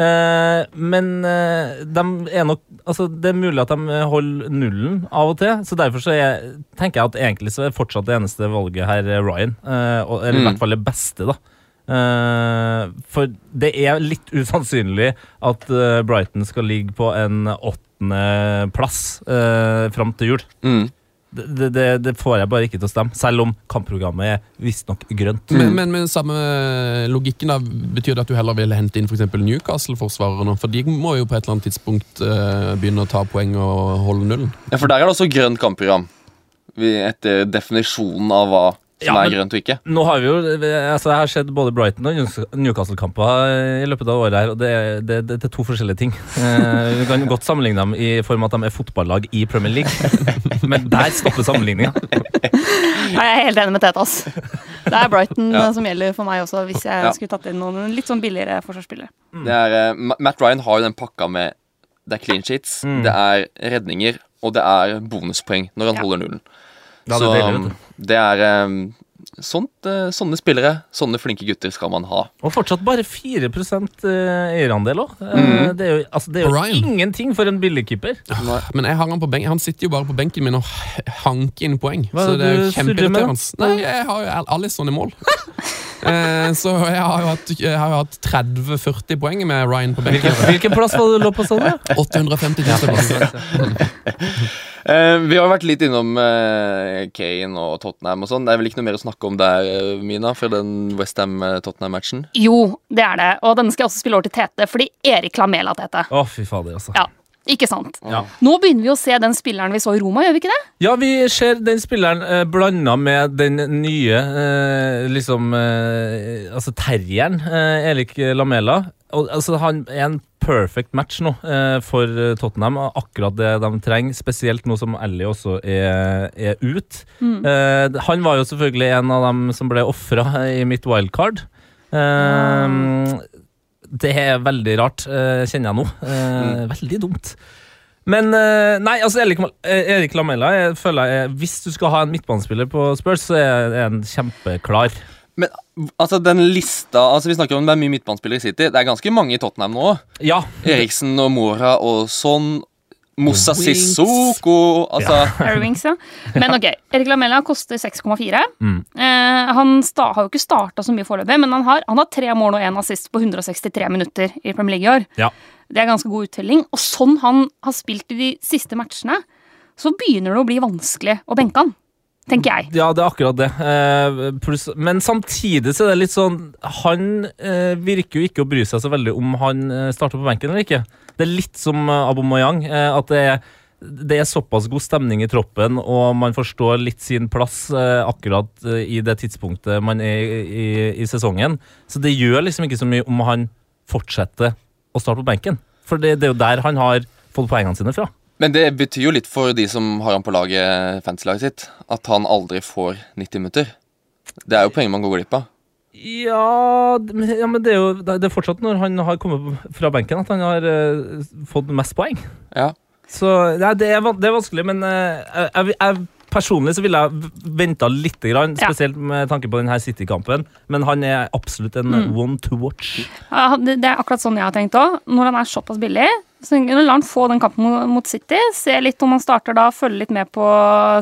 Eh, men eh, de er nok altså Det er mulig at de holder nullen av og til. Så Derfor så er, tenker jeg at egentlig så er fortsatt det eneste valget her eh, Ryan. Eh, og, eller i Mm. hvert fall det beste, da. Eh, for det er litt usannsynlig at eh, Brighton skal ligge på en åttendeplass uh, fram til jul. Mm. Det, det, det, får jeg bare ikke til å stemme, selv om kampprogrammet er visstnok grønt. Men, men med samme logikken da, betyr det at du heller vil hente inn eksempel Newcastle-forsvarerne? For de må jo på et eller annet tidspunkt uh, begynne å ta poeng og holde nullen. Ja, For der er det også grønt kampprogram. Etter definisjonen av hva som Ja, er grønt og ikke. Nå har vi jo, altså Det har skjedd både Brighton og Newcastle-kamper i løpet av året, her, og det, det, det, det er to forskjellige ting. Eh, vi kan godt sammenligne dem i form av at de er fotballag i Premier League. Men der stopper sammenligninga. Jeg er helt enig med Tete, ass. Det er Brighton Ja. som gjelder for meg også, hvis jeg Ja. skulle tatt inn noen litt sånn billigere forsvarsspillere. Det er, eh, Matt Ryan har jo den pakka med Det er clean sheets, Mm. det er redninger, og det er bonuspoeng når han Ja. holder nullen. Ja, det Så er deilig, vet um, det er um, sånt, eh, sånne spillere, sånne flinke gutter, skal man ha. Og fortsatt bare 4 eh, eierandel òg. Mm. Det er jo, altså, det er jo ingenting for en billigkeeper. Men jeg har han på benken. Han sitter jo bare på benken min og hanker inn poeng. Hva så det er jo kjempeirriterende. Nei, jeg har jo alle sånne mål. eh, så jeg har jo hatt, hatt 30-40 poeng med Ryan på benken. Hvilken, hvilken plass var det du lå på, sånn? du? 850 000 plass. Eh, vi har vært litt innom eh, Kane og Tottenham og sånn. Det er vel ikke noe mer å snakke om der, eh, Mina, fra den Westham-Tottenham-matchen? Jo, det er det. Og denne skal jeg også spille over til Tete, fordi Erik Lamela, Tete. Å, fy fader, altså. Ja, ikke sant? Ja. Nå begynner vi å se den spilleren vi så i Roma, gjør vi ikke det? Ja, vi ser den spilleren eh, blanda med den nye eh, liksom eh, Altså terrieren, eh, Elik Lamela. Og, altså, han er en perfect match nå eh, for Tottenham. Akkurat det de trenger, spesielt nå som Ellie også er, er ut. Eh, han var jo selvfølgelig en av dem som ble ofra i mitt wildcard. Eh, det er veldig rart, eh, kjenner jeg nå. Eh, Veldig dumt. Men eh, nei, altså Erik, Erik Lamella jeg føler jeg, Hvis du skal ha en midtbanespiller på Spurs, så er er han kjempeklar. Men altså, den lista altså Vi snakker om det er mye midtbanespillere i City. Det er ganske mange i Tottenham nå. Ja, Eriksen og Mora og sånn. Moussa Sissoko Altså Harry Winks, ja. Men ok, Erik Lamella koster 6,4. Mm. Eh, han sta, har jo ikke starta så mye foreløpig, men han har, han har tre mål og én assist på 163 minutter i Premier League i år. Ja. Det er ganske god uttelling. Og sånn han har spilt i de siste matchene, så begynner det å bli vanskelig å benke han. Tenker jeg. ja det er akkurat det. Eh, men samtidig så er det litt sånn Han eh, virker jo ikke å bry seg så veldig om han eh, starter på benken eller ikke. Det er litt som uh, Aubameyang. eh, at det er det er såpass god stemning i troppen, og man forstår litt sin plass eh, akkurat eh, i det tidspunktet man er i, i, i sesongen. Så det gjør liksom ikke så mye om han fortsetter å starte på benken. For det, det er jo der han har fått poengene sine fra. Men det betyr jo litt for de som har han på laget, fantasy-laget sitt, at han aldri får 90 minutter. Det er jo poenget man går glipp av. Ja, men- ja, men det er jo det er fortsatt når han har kommet fra benken at han har uh, fått mest poeng. Ja. Så ja, det, er, det er vanskelig, men uh, jeg, jeg, personlig så ville jeg venta litt, grann, Ja. spesielt med tanke på denne City-kampen. Men han er absolutt en Mm. one to watch. Ja, det, det er akkurat sånn jeg har tenkt òg. Når han er såpass billig, så la han få den kampen mot, mot City. Se litt om han starter da, følge litt med på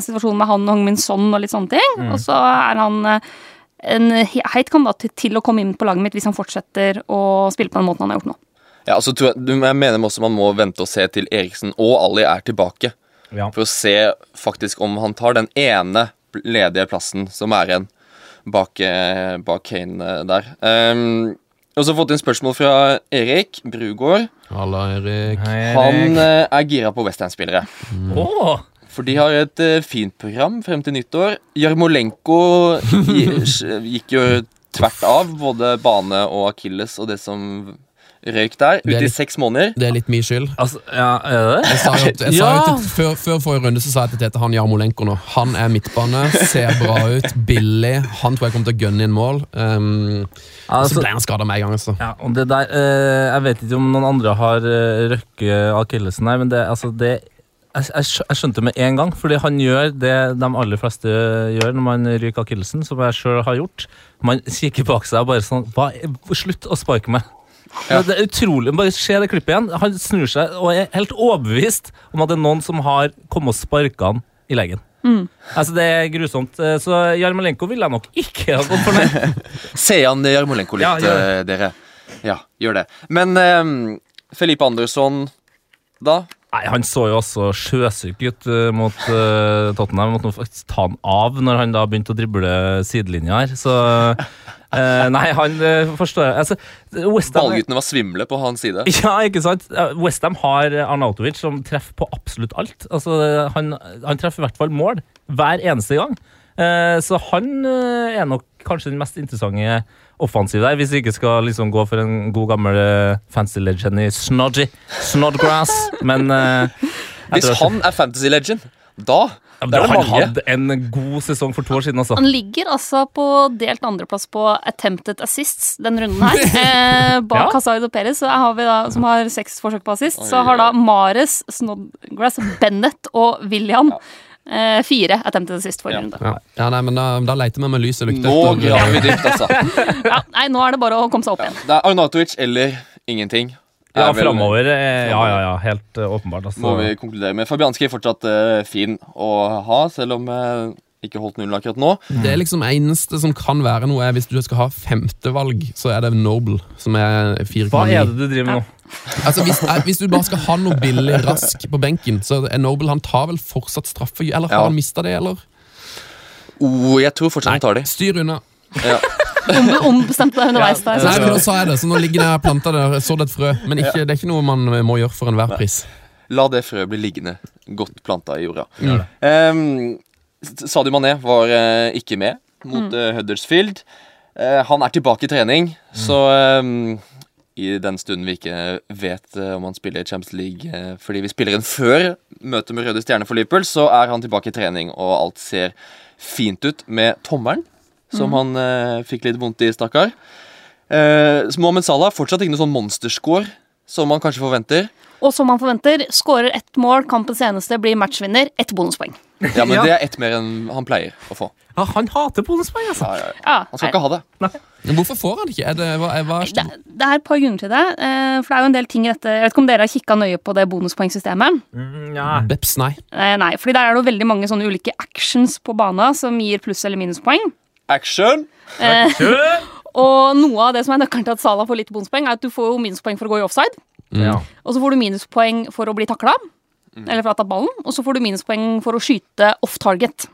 situasjonen med han og Hong Min Son og litt sånne ting. Og så er han eh, en heit kandidat til, å komme inn på laget mitt hvis han fortsetter å spille på den måten han har gjort nå. Ja, altså, jeg, jeg mener også man må vente og se til Eriksen og Ali er tilbake. Ja. For å se faktisk om han tar den ene ledige plassen som er igjen bak, eh, bak Kane eh, der. Um, og så har jeg fått inn spørsmål fra Erik Brugård. Halla, Erik. Han eh, er gira på Westham-spillere. Åh, For de har et uh, fint program frem til nyttår. Jarmolenko gikk jo tvert av både bane og akilles og det som røyk der, er ute i seks måneder. Det er litt min skyld. altså, ja, er det? Jeg sa jo, jeg sa jo til, før, før forrige runde så sa jeg til Tete han Jarmolenko nå. Han er midtbane, ser bra ut, billig. Han tror jeg kommer til å gunne inn mål. Um, Altså- så ble han skada med en gang. altså. Ja, og det der uh, Jeg vet ikke om noen andre har uh, røkket akillesen her, men det, altså, det jeg, jeg jeg skjønte med en gang, fordi han gjør det de aller fleste gjør når man ryker akillesen, som jeg sjøl har gjort. Man kikker bak seg og bare sånn hva, Slutt å sparke meg. Ja. Det er utrolig. Bare se det klippet igjen. Han snur seg og er helt overbevist om at det er noen som har kommet og sparka han i leggen. Altså Det er grusomt. Så Jarmolenko ville jeg nok ikke ha gått for. meg. Se an Jarmolenko litt, Ja, eh, dere. Ja, gjør det. Men um, Felipe Andersson, da? Nei, Han så jo også sjøsyk ut eh, mot uh, Tottenham. Måtte faktisk ta han av når han da begynte å drible sidelinja her. Så uh, Nei, han uh, forstår jeg. Altså, Westham Ballguttene var svimle på hans side. Ja, ikke sant? Westham har Arnautovic som treffer på absolutt alt. Altså, han, han treffer i hvert fall mål hver eneste gang. Så han er nok kanskje den mest interessante offensive der, hvis vi ikke skal liksom gå for en god gammel eh, fancy legend i Snodgy. Snodgrass. Men uh, Hvis han er fantasy legend, da Ja, det er det han mange. hadde en god sesong for to år siden, altså. Han ligger altså på delt andreplass på attempted assists den runden her. Eh, bak Ja. Hazard og Perez, har vi da, som har seks forsøk på assist. Så har da. Mares, Snodgrass, Bennett og William Eh, fire attempted assist forrige Ja. runde. Ja, ja nei, men Da, da leter vi med lys og lykte. Nå graver vi dypt, altså. Ja, nei, nå er det bare å komme seg opp igjen. Det er Arnatovic eller ingenting. Ja, er vel- framover. eh, Ja, ja, ja. Helt uh, åpenbart. Altså. Må vi konkludere med. Fabianski er fortsatt uh, fin å ha, selv om eh, ikke holdt nullen akkurat nå. Det er liksom eneste som kan være noe, er hvis du skal ha femtevalg, så er det Noble, som er 4,9. Hva er det du driver med nå? Altså, hvis, eh, hvis du bare skal ha noe billig rask på benken, så er Noble han tar vel fortsatt straffe, eller har Ja. han mista det, eller? Oh, jeg tror fortsatt han tar det. Styr unna. Ja. ombestemte deg underveis der. Nei, men nå sa jeg det, så nå ligger det planta der, sådd et frø. Men ikke, det er ikke noe man må gjøre for enhver pris. La det frøet bli liggende godt planta i jorda. Mm. Um, Sadio Mané var eh, ikke med mot eh, Huddersfield. Eh, han er tilbake i trening, så um, i den stunden vi ikke vet eh, om han spiller i Champions League eh, fordi vi spiller en før møtet med Røde Stjerne for Liverpool, så er han tilbake i trening, og alt ser fint ut med tommelen, som han eh, fikk litt vondt i, stakkar. Eh, Mohammed Salah fortsatt ikke noe sånn monsterscore som man kanskje forventer. Og som man forventer, skårer ett mål, kampens eneste, blir matchvinner, ett bonuspoeng. Ja, men Ja. det er ett mer enn han pleier å få. Ja, han hater bonuspoeng, altså. Ja, ja, ja. Ja, Han skal ikke ha det. Men hvorfor får han ikke? Er det, hva, er, hva, det, det er et par grunner til det. eh, For det er jo en del ting i dette Jeg vet ikke om dere har kikka nøye på det bonuspoengsystemet? Mm, ja. Beps, nei. Eh, Nei, fordi der er det jo veldig mange sånne ulike actions på bana som gir pluss- eller minuspoeng. Action! Kjør! Og noe av det som er nøkkelen til at Salah får litt bonuspoeng, er at du får jo minuspoeng for å gå i offside. Ja. Og så får du minuspoeng for å bli takla. Eller for å ha tatt ballen. Og så får du minuspoeng for å skyte off target.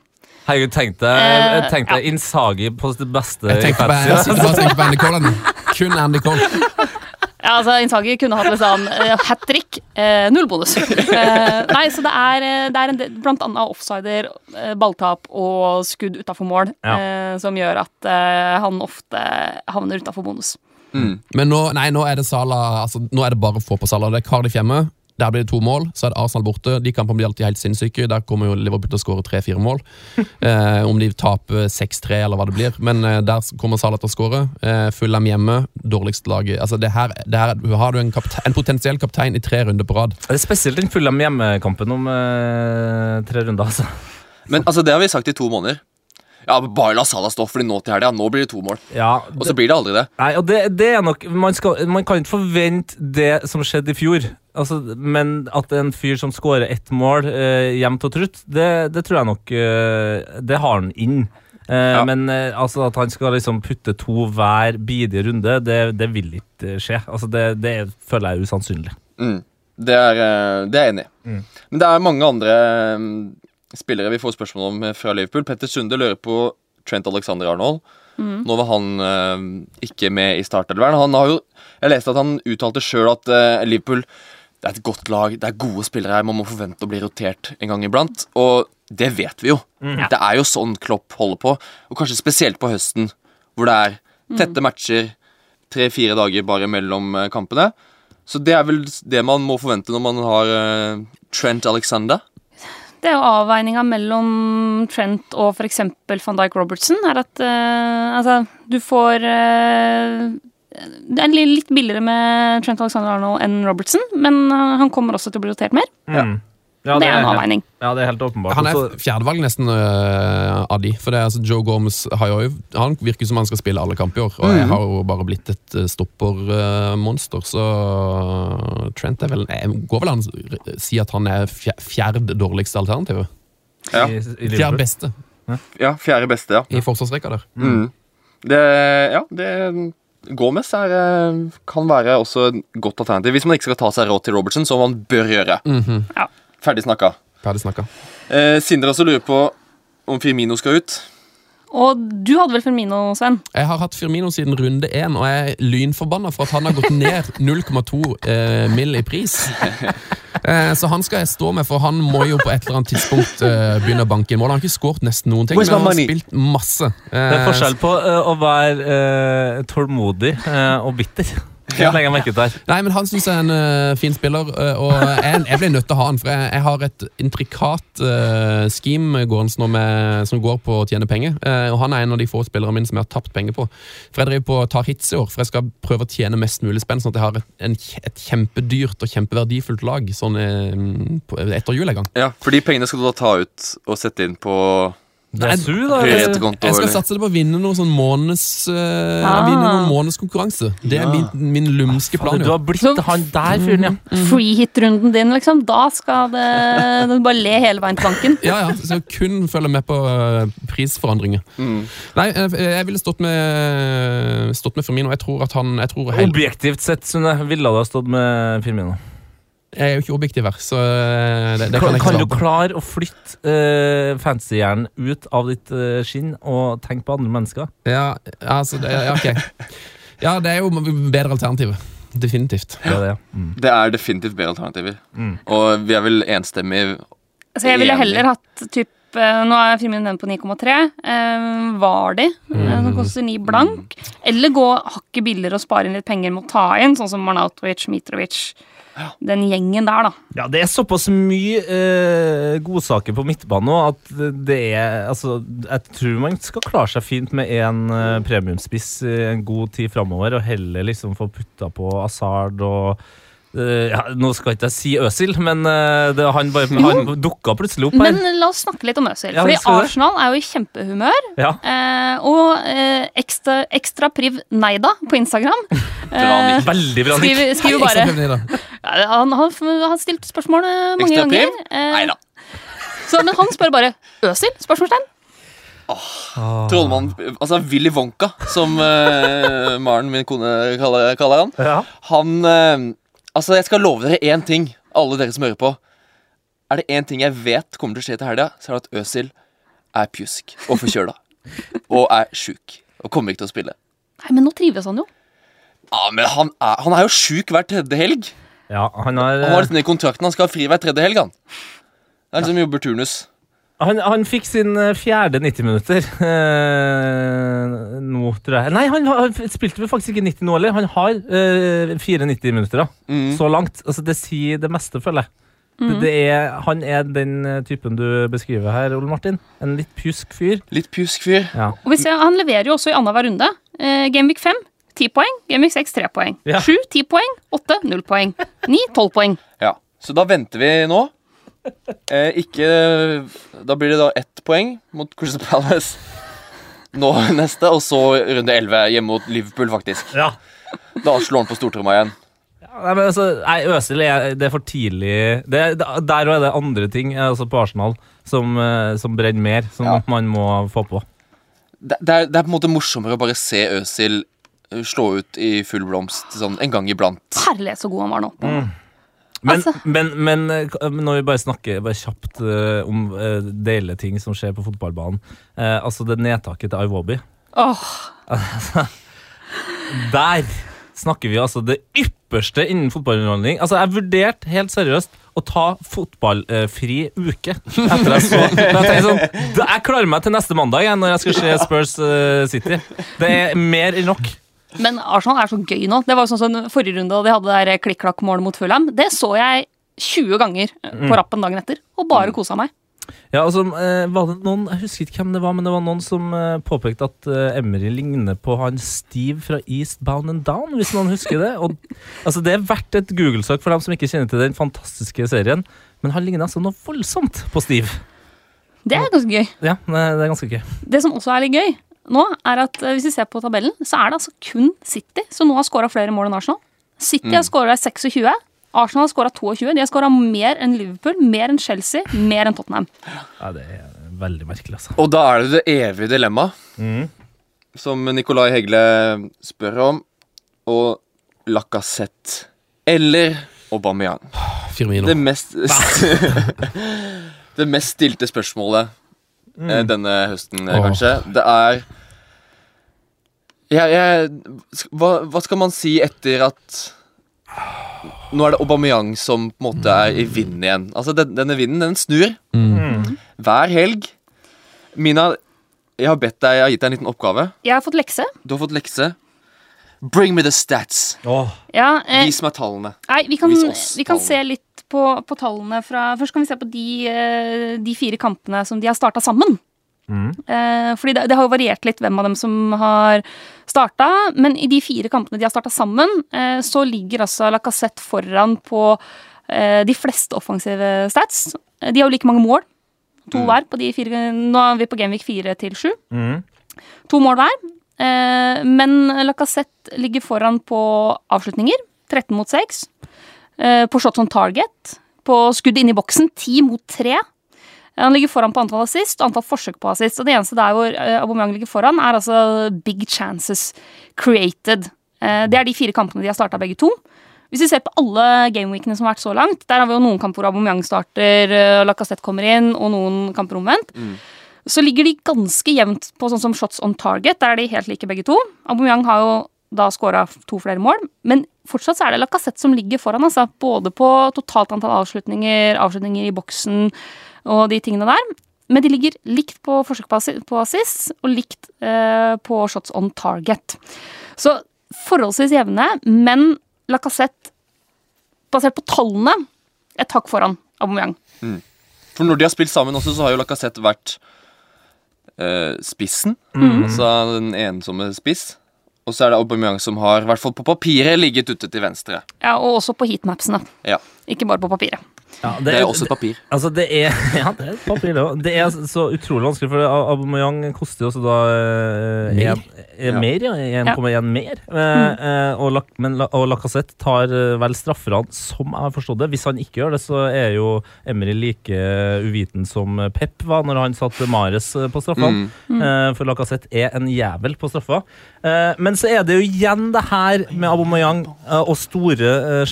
Herregud, jeg tenkte Eh, tenk Insagi på sitt beste Jeg tenkte tenker på, jeg fantasy. bare og tenker på Andy Collen. Kun Andy Cole. Ja, altså Innsagi kunne hatt liksom uh, hat trick, eh, null bonus. Eh, nei, så det er, eh, det er en del, blant annet offsider, eh, balltap og skudd utafor mål Ja. eh, som gjør at eh, han ofte havner utafor bonus. Mm. Men nå, nei, nå er det Sala, altså, nå er det bare å få på Sala. Det er Cardiff hjemme. Der blir det to mål. Så er det Arsenal borte. De kampene blir alltid helt sinnssyke. Der kommer jo Liverpool til å skåre tre-fire mål. Eh, om de taper 6-3 eller hva det blir. Men eh, der kommer Salah til å skåre. Eh, Fulham hjemme. dårligste laget. Altså, det her, det her, har du en, en potensiell kaptein i tre runder på rad. Det er spesielt den fulle hjemmekampen om eh, tre runder, altså. Men altså, det har vi sagt i to måneder. Ja, Bare la Salah stå, fordi nå til helga nå blir det to mål. Ja, Og så blir det aldri det. Nei, og det, det er nok man, skal, man kan ikke forvente det som skjedde i fjor. Altså, men at en fyr som skårer ett mål eh, jevnt og trutt, det, det tror jeg nok eh, Det har han inn. Eh, Ja. Men eh, altså, at han skal liksom putte to hver bidige runde, det, det vil ikke skje. Altså, det, det føler jeg er usannsynlig. Mm. Det, er, eh, det er jeg enig i. Mm. Men det er mange andre mm, spillere vi får spørsmål om eh, fra Liverpool. Petter Sunde lurer på Trent Alexander Arnold. Nå var han uh, ikke med i startelveren. Han har jo, jeg leste at han uttalte sjøl at uh, Liverpool det er et godt lag, det er gode spillere her, man må forvente å bli rotert en gang iblant. Og det vet vi jo. Det er jo sånn Klopp holder på. Og kanskje spesielt på høsten, hvor det er tette matcher tre-fire dager bare mellom kampene. Så det er vel det man må forvente når man har uh, Trent Alexander. Det er jo avveininga mellom Trent og f.eks. van Dijk Robertson. Er at uh, altså, du får uh, Det er litt billigere med Trent Alexander Arnold enn Robertson, men eh, han kommer også til å bli rotert mer. Mm. Ja, det er en avveining. Ja, det er helt åpenbart. Han er fjerdevalg nesten uh, av de. For det er altså Joe Gomes har jo, Han virker som han skal spille alle kamper i år, og jeg har jo bare blitt et stoppermonster, stoppermonster. så Trent er vel Jeg går vel an å si at han er Fjerd fjerde dårligste alternativet. Ja. Fjerde beste Ja, fjerde beste, ja. i forsvarsrekka der. Mm. Det, ja, det Gomez er, eh, kan være også et godt alternativ. Hvis man ikke skal ta seg råd til Robertson, som man bør gjøre. Mhm. Ferdig snakka. Ferdig snakka. Eh, Sindre også lurer på om Firmino skal ut. Og du hadde vel Firmino, Sven? Jeg har hatt Firmino siden runde én, og jeg er lynforbanna for at han har gått ned 0,2 eh, mill. i pris. Eh, så han skal jeg stå med, for han må jo på et eller annet tidspunkt eh, begynne å banke inn mål. Han har ikke skåret nesten noen ting, men han har spilt masse. Det er Eh, forskjell på å være eh, tålmodig og bitter. Legger jeg merke til. Nei, men Han syns jeg er en uh, fin spiller, uh, og jeg, jeg ble nødt til å ha han. For jeg, jeg har et intrikat uh, scheme gående med, som går på å tjene penger. Eh, og han er en av de få spillerne mine som jeg har tapt penger på. For jeg driver på å ta hits i år, for jeg skal prøve å tjene mest mulig spenn, sånn at jeg har et, en, et kjempedyrt og kjempeverdifullt lag sånn etter jul en gang. Ja, For de pengene skal du da ta ut og sette inn på Det er su, da. Jeg skal satse det på å vinne noen sånn måneds uh, Ah. Vinne noen månedskonkurranse. Det er min, min lumske plan. Fader, Du har blitt han der fyren, ja. Free hit-runden din, liksom. Da skal det du bare le hele veien til banken. Ja, ja, så jeg kun følge med på uh, prisforandringer. Mm. Nei, jeg, jeg ville stått med Stått med Firmino. Jeg tror at han jeg, tror helt... Objektivt sett, Sunne, ville du ha stått med Firmino? Jeg er jo ikke objektiv her, så eh, det, det kan Kan, jeg ikke kan du klare å flytte uh, fancyhjernen ut av ditt uh, skinn og tenke på andre mennesker? Ja, altså, det, ja, ok. Ja, det er jo bedre alternativet. Definitivt. Det er det, ja. Mm. Det er definitivt bedre alternativer. Mm. Og vi er vel enstemmige Så jeg ville heller hatt typ eh, Nå er filmen den på 9,3. Eh, Vardi, mm. som koster 9 blank. Eller gå hakket billigere og spare inn litt penger med å ta inn, sånn som Marnautovic, Mitrovic. Den gjengen der, da. Ja, det er såpass mye eh, godsaker på midtbanen nå at det er Altså, jeg tror man skal klare seg fint med en eh, premiumspiss en god tid framover, og heller liksom få putta på Asard og ja, Nå skal ikke jeg si Øsil, men eh, det, han, bare, han dukka plutselig opp her. Men la oss snakke litt om Øsil. Ja, fordi. Arsenal er jo i kjempehumør. Ja. Eh, og eh, ekstra, ekstra priv Neida på Instagram Bra, eh, Veldig bra, Nick. skriver, skriver bare ja, han, han, han har stilt spørsmål eh, mange Ekstra ganger. priv? Eh, Nei da. så, men han spør bare Øsil? Spørsmålstegn. Trollmann Altså Willy Wonka, som Maren, min kone, kaller, kaller han. Ja. Han eh, Altså, jeg skal love dere én ting, alle dere som hører på. Er det én ting jeg vet kommer til å skje til helga, så er det at Øsil er pjusk og forkjøla. og er sjuk. Og kommer ikke til å spille. Nei, men nå trives han jo. Ja, Men han er, han er jo sjuk hver tredje helg. ja, han har Han har liksom i kontrakten han skal ha fri hver tredje helg. Han Det er liksom jobber turnus. Han, han fikk sin eh, fjerde 90 minutter eh, nå, tror jeg. Nei, han, han spilte vel faktisk ikke 90 nå heller. Han har eh, fire 90 minutter. Mm. så langt. Altså, det sier det meste, føler jeg. Det, det er, han er den eh, typen du beskriver her, Ole Martin. En litt pjusk fyr. Litt pjusk fyr. Ja. Og vi ser, Han leverer jo også i annenhver runde. Eh, Gameweek 5 10 poeng, Gameweek 6 3 poeng. Ja. 7 10 poeng, 8 0 poeng. 9 12 poeng. Ja, Så da venter vi nå. Eh, ikke Da blir det da ett poeng mot Crystal Palace nå neste, og så runde 11 hjemme mot Liverpool, faktisk. Ja. Da slår han på stortromma igjen. Nei, men altså, nei, Øsil det er for tidlig det, det, Der er det andre ting eh, altså på Arsenal som, eh, som brenner mer, som Ja. man må få på. Det, det, er, det er på en måte morsommere å bare se Øsil eh, slå ut i full blomst sånn en gang iblant. Herlighet så god han var nå. Men, Altså- men, men eh, når vi bare snakker bare kjapt eh, om uh, deilige ting som skjer på fotballbanen eh, Altså det nedtaket til Iwobi. oh. Der snakker vi altså det ypperste innen fotballunderholdning. Altså Jeg vurderte helt seriøst å ta fotballfri uke. Etter jeg så Jeg sånn Jeg klarer meg til neste mandag jeg, når jeg skal se Spurs eh, City. Det er mer enn nok. Men Arsenal er så gøy nå. Det var sånn som Forrige runde, da de hadde det der klikk-klakk-målet mot Fulham. Det så jeg 20 ganger Mm. på rappen dagen etter, og bare kosa meg. Ja, altså, eh, var det noen, Jeg husker ikke hvem det var, men det var noen som eh, påpekte at eh, Emery ligner på han Steve fra Eastbound and Down, hvis noen husker det. Og, altså, det er verdt et Google-søk for dem som ikke kjenner til den fantastiske serien. Men han ligner altså noe voldsomt på Steve. Det er ganske gøy. Ja, det det er ganske gøy. Det som også er litt gøy nå, er at eh, hvis vi ser på tabellen, så er det altså kun City som nå har skåra flere mål enn Arsenal. City har skåra 26. Arsenal har skåra 22. De har skåra mer enn Liverpool, mer enn Chelsea, mer enn Tottenham. Ja, det er veldig merkelig, altså. Og da er det det evige dilemmaet Mm. som Nicolai Hegle spør om, og Lacassette eller Aubameyang. Firmino. Det mest Det mest stilte spørsmålet eh, denne høsten, oh. Kanskje, det er jeg, jeg, hva, hva skal man si etter at Nå er det Aubameyang som på en måte er i vinden igjen. Altså, den, Denne vinden, den snur Mm. hver helg. Mina, jeg har bedt deg, jeg har gitt deg en liten oppgave. Jeg har fått lekse. Du har fått lekse. Bring me the stats. Oh. Ja, eh, Vis meg tallene. nei, vi kan, vis oss vi kan tallene. se litt på, på tallene fra Først kan vi se på de, eh, de fire kampene som de har starta sammen. Mm. Eh, fordi det, det har jo variert litt hvem av dem som har starta, men i de fire kampene de har starta sammen, eh, så ligger altså Lacassette foran på de fleste offensive stats. De har jo like mange mål. To Mm. hver på de fire Nå er vi på Genvik 4 til 7. Mm. To mål hver. Men Lacassette ligger foran på avslutninger. 13 mot 6. Eh, på shots on target. På skudd inn i boksen. ti mot tre. Han ligger foran på antall assist og antall forsøk på assist. Og det eneste der hvor eh, Aubameyang ligger foran, er altså big chances created. Eh, det er de fire kampene de har starta begge to. Hvis vi ser på alle gameweekene som har vært så langt, der har vi jo noen kamper hvor Aubameyang starter, Lacassette kommer inn, og noen kamper omvendt. Så ligger de ganske jevnt på sånn som shots on target. Der er de helt like begge to. Aubameyang har jo da skåra to flere mål, men fortsatt så er det Lacassette som ligger foran. Altså. Både på totalt antall avslutninger, avslutninger i boksen og de tingene der. Men de ligger likt på forsøk på assist og likt eh, på shots on target. Så forholdsvis jevne, men Lacassette, basert på tallene, et hakk foran Aubameyang. For når de har spilt sammen også, så har jo Lacassette vært eh, spissen. Mm. Altså den ensomme spiss. Og så er det Aubameyang som har, i hvert fall på papiret, ligget ute til venstre. Ja, og også på heatmapsene. Ja, Ikke bare på papiret. Ja, Det er også et papir. Altså, det er Ja, det er et papir, det òg. Det er så utrolig vanskelig, for Aubameyang koster jo også da eh, Mer. en- eh, Ja. mer, ja. 1,1 mer. Eh, eh, og, Lac- men, og Lacassette tar eh, vel strafferne, som jeg har forstått det. Hvis han ikke gjør det, så er jo Emry like uviten som Pep var når han satte Mares eh, på straffene. Mm. Eh, for Lacassette er en jævel på straffa. Eh, men så er det jo igjen det her med Aubameyang eh, og store eh,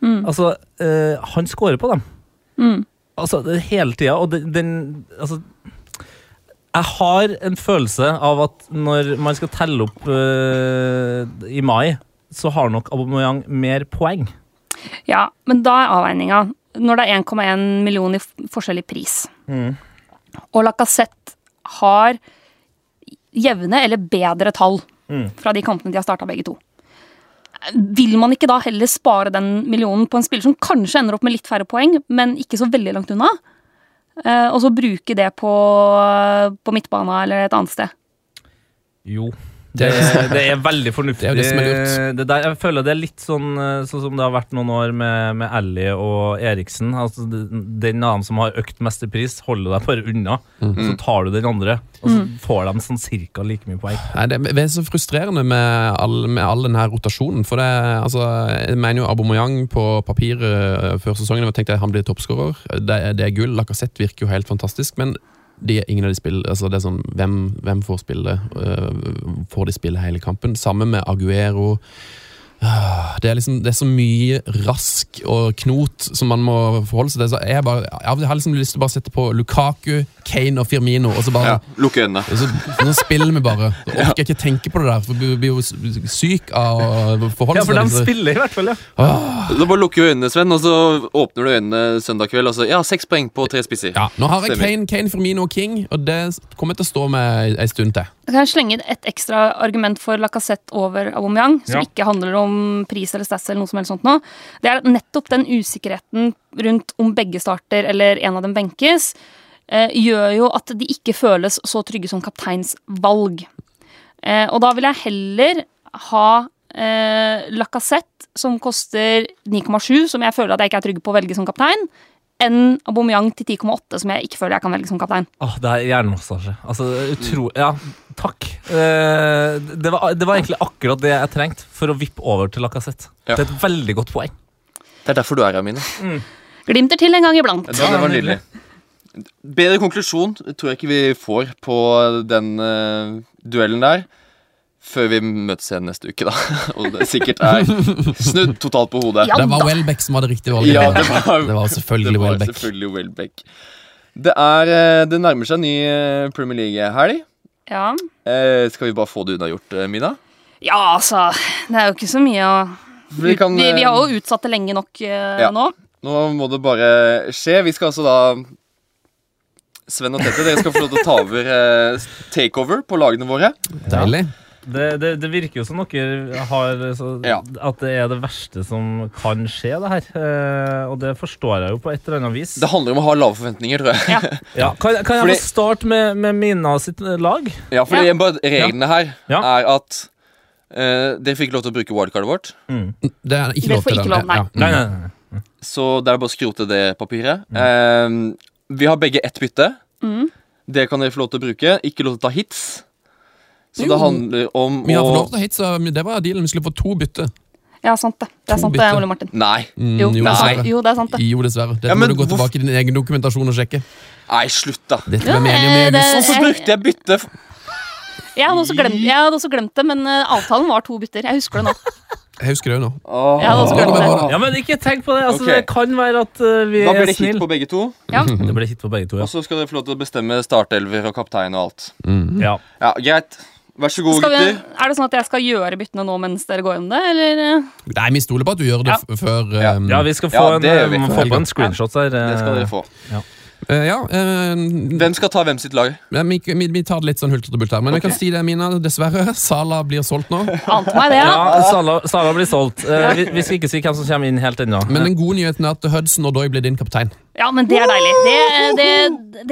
sjanser. Altså, eh, han scorer på dem. Mm. Altså, det- hele tida. Og den, den Altså Jeg har en følelse av at når man skal telle opp eh, i mai, så har nok Aubameyang mer poeng. Ja, men da er avveininga når det er 1,1 million i forskjell i pris, Mm. og Lacassette har jevne eller bedre tall Mm. fra de kampene de har starta begge to. Vil man ikke da heller spare den millionen på en spiller som kanskje ender opp med litt færre poeng, men ikke så veldig langt unna? Eh, og så bruke det på, på midtbana eller et annet sted. Jo. Det, det er veldig fornuftig. Det er jo det som er lurt. Det der, jeg føler det er litt sånn, eh, sånn som det har vært noen år med, med Ally og Eriksen. Altså, den av dem som har økt mest i pris, holder deg bare unna. Mm. Så tar du den andre, og så får de sånn cirka like mye poeng. Nei, det, det er så frustrerende med all, med all denne rotasjonen. For det, altså, jeg mener jo Abomoyang på papiret eh, før sesongen og tenkte jeg han blir toppskårer. Det, er- det er gull. Lacassette virker jo helt fantastisk. Men de, ingen av de spiller altså det er sånn, hvem, hvem får spille? Uh, får de spille hele kampen? Sammen med Aguero. Ah, Det er liksom Det er så mye rask og knot som man må forholde seg til. Så jeg, bare, jeg har liksom lyst til å bare sette på Lukaku, Kane og Firmino, og så bare Ja, Lukke øynene. så, nå spiller vi bare. Så orker jeg ikke tenke på det der, for du blir jo syk av å forholde Ja, for de det. spiller i hvert fall, ja. Ah. Du bare lukker øynene, Sven, og så åpner du øynene søndag kveld. Og så, ja, seks poeng på tre spisser. Ja, nå har jeg Kane, Kane, Firmino og King, og det kommer jeg til å stå med ei stund til. Jeg kan slenge et ekstra argument for Lacassette over Aubameyang, som Ja. ikke handler om pris eller stats eller noe som helst sånt nå. Det er nettopp den usikkerheten rundt om begge starter eller en av dem benkes, eh, gjør jo at de ikke føles så trygge som kapteinsvalg. Eh, og da vil jeg heller ha eh, Lacassette, som koster 9,7, som jeg føler at jeg ikke er trygg på å velge som kaptein, enn Aubameyang til 10,8, som jeg ikke føler jeg kan velge som kaptein. Åh, det er hjernemassasje. Altså, utro... Ja, takk. Eh, det, var, det var egentlig akkurat det jeg trengte for å vippe over til Lacassette. Ja. Det er et veldig godt poeng. Det er derfor du er her, Mine. Glimter til en gang iblant. Ja, det var nydelig. Bedre konklusjon tror jeg ikke vi får på den uh, duellen der. Før vi møtes igjen neste uke, da. Og det sikkert er snudd totalt på hodet. Ja Det var. Welbeck som hadde riktig valg. Ja, det var, Det var selvfølgelig det Welbeck. Det, er, eh, det nærmer seg ny eh, Premier League-helg. Ja. Eh, skal vi bare få det unnagjort, eh, Mina? ja, altså Det er jo ikke så mye å Vi kan, vi, vi har jo utsatt det lenge nok eh, Ja. nå. Nå må det bare skje. Vi skal altså da Sven og Tete, dere skal få lov til å ta over eh, takeover på lagene våre. Deilig. Det, det, det virker jo som dere har så, Ja. At det er det verste som kan skje, det her. Eh, og det forstår jeg jo på et eller annet vis. Det handler om å ha lave forventninger, tror jeg. Ja. Ja. Kan, kan jeg Fordi- starte med, med Mina sitt lag? Ja, for Ja. Reglene her Ja. er at eh, dere fikk lov til å bruke wildcardet vårt. Mm. Det er ikke lov til det. lov, nei. Nei, nei. Så det er bare å skrote det papiret. Eh, vi har begge ett bytte. Mm. Det kan dere få lov til å bruke. Ikke lov til å ta hits. Så Jo. det handler om Vi har fått lov til å hate, så det var dealen. Vi skulle få to bytte. Ja, sant det. Det er sant det. Ole Martin. Nei. Mm, Jo, jo, det nei. jo, det er sant det. Jo, dessverre. Dette Ja, må du gå tilbake i din egen dokumentasjon og sjekke. Nei, slutt, da. Dette Ja, ble enige om eh, det- august. Så brukte jeg bytte Jeg hadde også glemt, jeg hadde også glemt det, men eh, avtalen var to bytter. Jeg husker det nå. Jeg husker det jo nå. Det. Ja, men ikke tenk på det. Altså, okay. Det kan være at eh, vi Da er blir det hit på begge to. Ja. Det blir hit på begge to, ja. Og så skal dere få lov til å bestemme startelver og kaptein og alt. Mm. ja. Ja, Greit. Vær så god, vi, gutter. er det sånn at jeg skal gjøre byttene nå mens dere går gjennom det, eller? eh? Nei, vi stoler på at du gjør det Ja. f- før Ja. um, ja, vi skal få, Ja, en, vi. eh, må få på en screenshot der. eh. Det skal dere få. eh, Ja, uh, Hvem skal ta hvem sitt lag? men vi, vi, vi tar det litt sånn hulter og bulter. Men jeg kan si det, Mina. Dessverre, Sala blir solgt nå. Ante meg det, ja. Ja, Sala, Sala blir solgt. Eh, vi, vi skal ikke si hvem som kommer inn helt ennå. Men den gode nyheten er at Hudson og Doy blir din kaptein. Ja, men det er deilig. Det, det,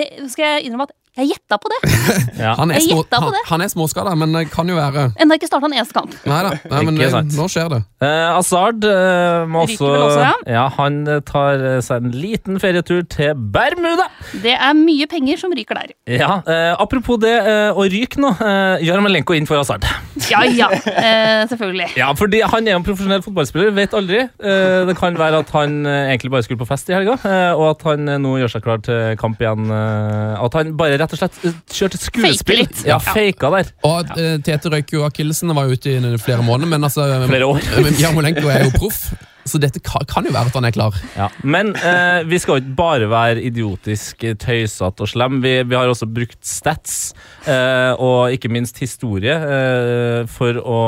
det skal jeg innrømme at jeg gjetta på det. Ja. Han er, små, på han, det. han er småskada, men det kan jo være Enda ikke starta en eneste kamp. Nei da. Nei, men nå skjer det. Eh, Azard eh, må også, også, ja. ja. Han eh, tar eh, seg en liten ferietur til Bermuda. Det er mye penger som ryker der. Ja, eh, Apropos det eh, å ryke nå. Eh, Jarmolenko inn for Azard. Ja ja, eh, selvfølgelig. Ja, fordi Han er en profesjonell fotballspiller, vet aldri. Eh, det kan være at han egentlig bare skulle på fest i helga, eh, og at han nå gjør seg klar til kamp igjen. Eh, at han bare rett og slett eh, kjørte skuespill. litt. Ja. Faka der. Og uh, Tete røyk jo akillesen, var ute i flere måneder, men altså Flere år. Men Jarmolenko er jo proff, så dette kan, jo være at han er klar. Ja. Men eh, vi skal jo ikke bare være idiotisk eh, tøysete og slem. Vi, vi har også brukt stats, eh, og ikke minst historie, eh, for å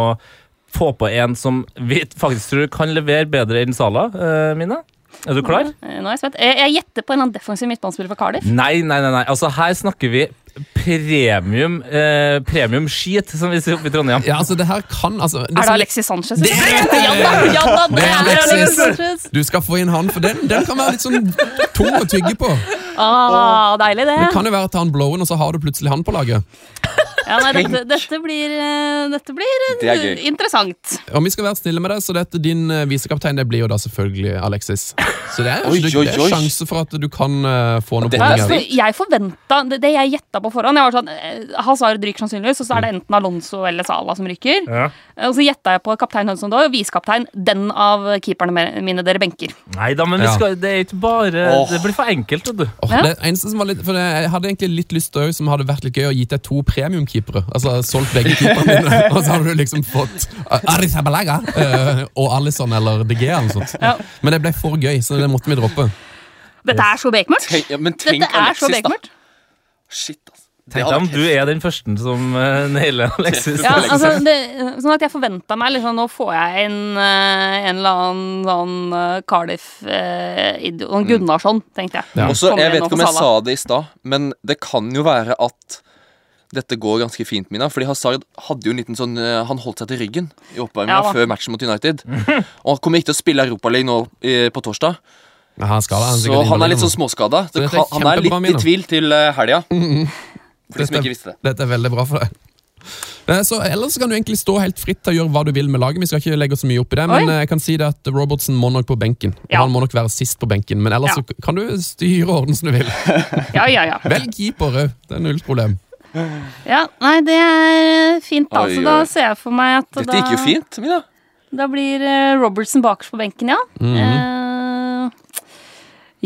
få på en som vi faktisk tror kan levere bedre enn Sala. Eh, Mina, er du klar? Eh, Nå er jeg spent. Jeg, jeg gjetter på en eller annen defensiv midtbanespiller fra Cardiff. Nei, nei, nei. nei. Altså, her snakker vi premium eh, Premium skit, som vi sier oppe i Trondheim. Ja, altså det her kan altså, Er det som- Alexis Sanchez? Det er det! Ja da, ja da, det Det er Alexis. Alexis Sanchez. Du skal få inn han, for den, den kan være litt sånn tung å tygge på. Ah, deilig, det. Det kan jo være at han blowen, og så har du plutselig han på laget. Ja, nei, dette, dette blir, eh, dette blir eh, Det er interessant. Og vi skal være snille med deg, så dette, din eh, visekaptein det blir jo da selvfølgelig Alexis. Så det er, Oi, det, oi, det er sjanse for at du kan få noen Dette poeng Altså, Jeg forventa Det, det jeg gjetta på forhånd jeg var sånn, Hazard ryker sannsynligvis, og så er det enten Alonso eller Sala som ryker. Ja. Og så gjetta jeg på kaptein Hudson og visekaptein den av keeperne mine dere benker. Nei da, men vi Ja. skal, det er ikke bare oh. Det blir for enkelt, vet du. Oh, Ja. det eneste som var litt, for Jeg hadde egentlig litt lyst til å, som hadde vært litt gøy å gitt deg to premiumkeepere. Altså solgt begge keeperne dine, og så hadde du liksom fått uh, Arrizabalaga uh, og Alison eller DG eller noe sånt. Ja. Men det ble for gøy, så det måtte vi droppe. Dette er så bekmørkt. Ja, men tenk Dette er så Alexis, da. bekmørkt. Shit, altså. Tenk deg om du er den første som uh, nailer Alexis. Ja, altså, det, sånn at jeg forventa meg liksom, Nå får jeg en, eh, en eller annen sånn uh, Cardiff-idiot Sånn Gunnarsson, tenkte jeg. Ja. Også, jeg vet ikke om jeg sa det i stad, men det kan jo være at dette går ganske fint, Mina. Fordi Hazard hadde jo en liten sånn eh, Han holdt seg til ryggen i oppvarminga Ja før matchen mot United. Og han kommer ikke til å spille Europaligaen nå eh, på torsdag. Ja, han, skal, han, Så han er litt sånn småskada. Så er kan- han er litt i tvil til uh, helga. For de som ikke visste det. Dette er veldig bra for deg. Eh, Så Ellers kan du egentlig stå helt fritt til å gjøre hva du vil med laget. Vi skal ikke legge så mye opp i det, men Oi. eh, jeg kan si det at Robertson må nok på benken. Og Ja. Han må nok være sist på benken, men ellers Ja. så kan du styre orden som du vil. Ja, ja, ja. Velg keeper òg. Det er null problem. Ja nei, det er fint, da. Oi, Så da ser jeg for meg at Dette da, gikk jo fint, Mina. da blir eh, Robertson bakerst på benken, ja. Mhm. Eh,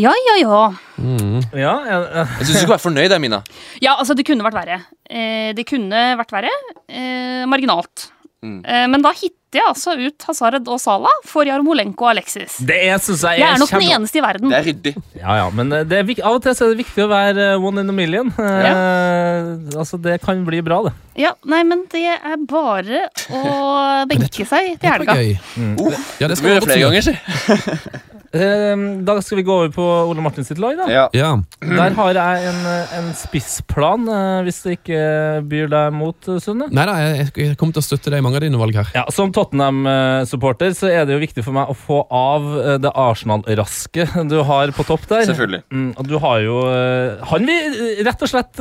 ja, ja, ja. Mm. Ja, ja, Jeg syns du skal være fornøyd Mina. Ja, altså, det kunne vært verre. Eh, det kunne vært verre. Eh, marginalt. Mm. Eh, men da hitter jeg altså ut Hazard og Salah for Jarmolenko og Alexis. Det er, synes jeg, Jeg er nok den eneste i verden. Det er ryddig. Ja, ja, men eh, det er, av og til er det viktig å være eh, one in a million. Eh, altså, Det kan bli bra, det. Ja, nei, men det er bare å benke seg til helga. Mm. Uh, Ja, det det skal vi gjøre flere ganger, si. Eh, da skal vi gå over på Ole Martin sitt lag, da. Ja. Ja. Der har jeg en, en spissplan, eh, hvis det ikke byr deg mot, eh, Sunne. Nei da, jeg, jeg kommer til å støtte deg i mange av dine valg her. Ja, Som Tottenham-supporter så er det jo viktig for meg å få av eh, det Arsenal-raske du har på topp der. Selvfølgelig. Mm, og du har jo Han vi rett og slett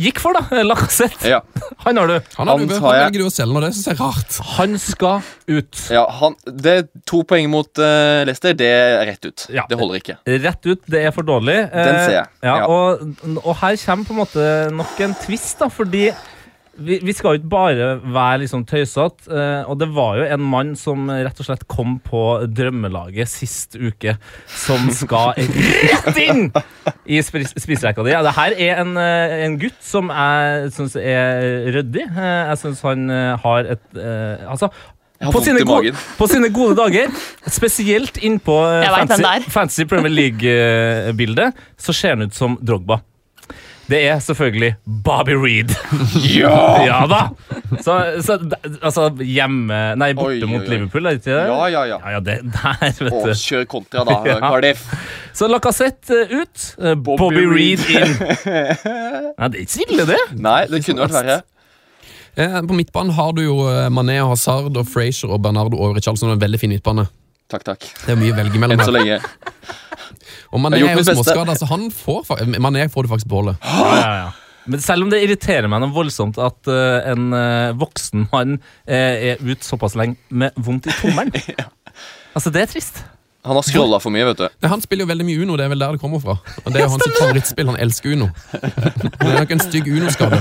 gikk for, da. Lacassette. Ja. Han har du. Han, har Han du, han jeg. velger du å selge nå, det syns jeg er rart. Han skal ut. ja han, det er to poeng mot uh, Leicester. Det er rett ut. Ja. Det holder ikke. Rett ut, det er for dårlig. Den ser jeg. Eh, Ja, Ja. Og, og her kommer på en måte nok en twist, da, fordi vi, vi skal jo ikke bare være liksom tøysete. eh, og det var jo en mann som rett og slett kom på drømmelaget sist uke, som skal rett inn i spis- spiserekka di. Ja, det her er en, eh, en gutt som jeg syns er ryddig. Jeg syns han har et Altså, på sine, gode, på sine gode dager, spesielt innpå eh, fancy, fancy Premier League-bildet, så ser han ut som Drogba. Det er selvfølgelig Bobby Reed. Ja! ja da! Så, så altså hjemme Nei, borte Oi, oi, mot. Liverpool, er det ikke det? Ja, ja, ja. Ja, ja, det der, vet du. kjør kontra, da. Ja. Cardiff. Så Lacassette eh, ut. eh, Bobby, Bobby Reed Reed. inn. Nei, det er ikke så ille, det. Nei, det kunne vært verre. Eh, på midtbanen har du jo eh, Mané og Hazard og Frazier og Bernardo og Richarlison. En veldig fin midtbane. Takk, takk. Det er mye å velge mellom Enn så lenge. Og Mané er jo småskada, så han får, fa- Mané får du faktisk beholde. Ja, ja, ja. Men selv om det irriterer meg noe voldsomt at uh, en uh, voksen mann uh, er ute såpass lenge med vondt i tommelen Altså, det er trist. Han har scrolla for mye, vet du. Nei, han spiller jo veldig mye Uno, det er vel der det kommer fra. Og Det er jo hans favorittspill. Han elsker Uno. Det er nok en stygg Uno-skade.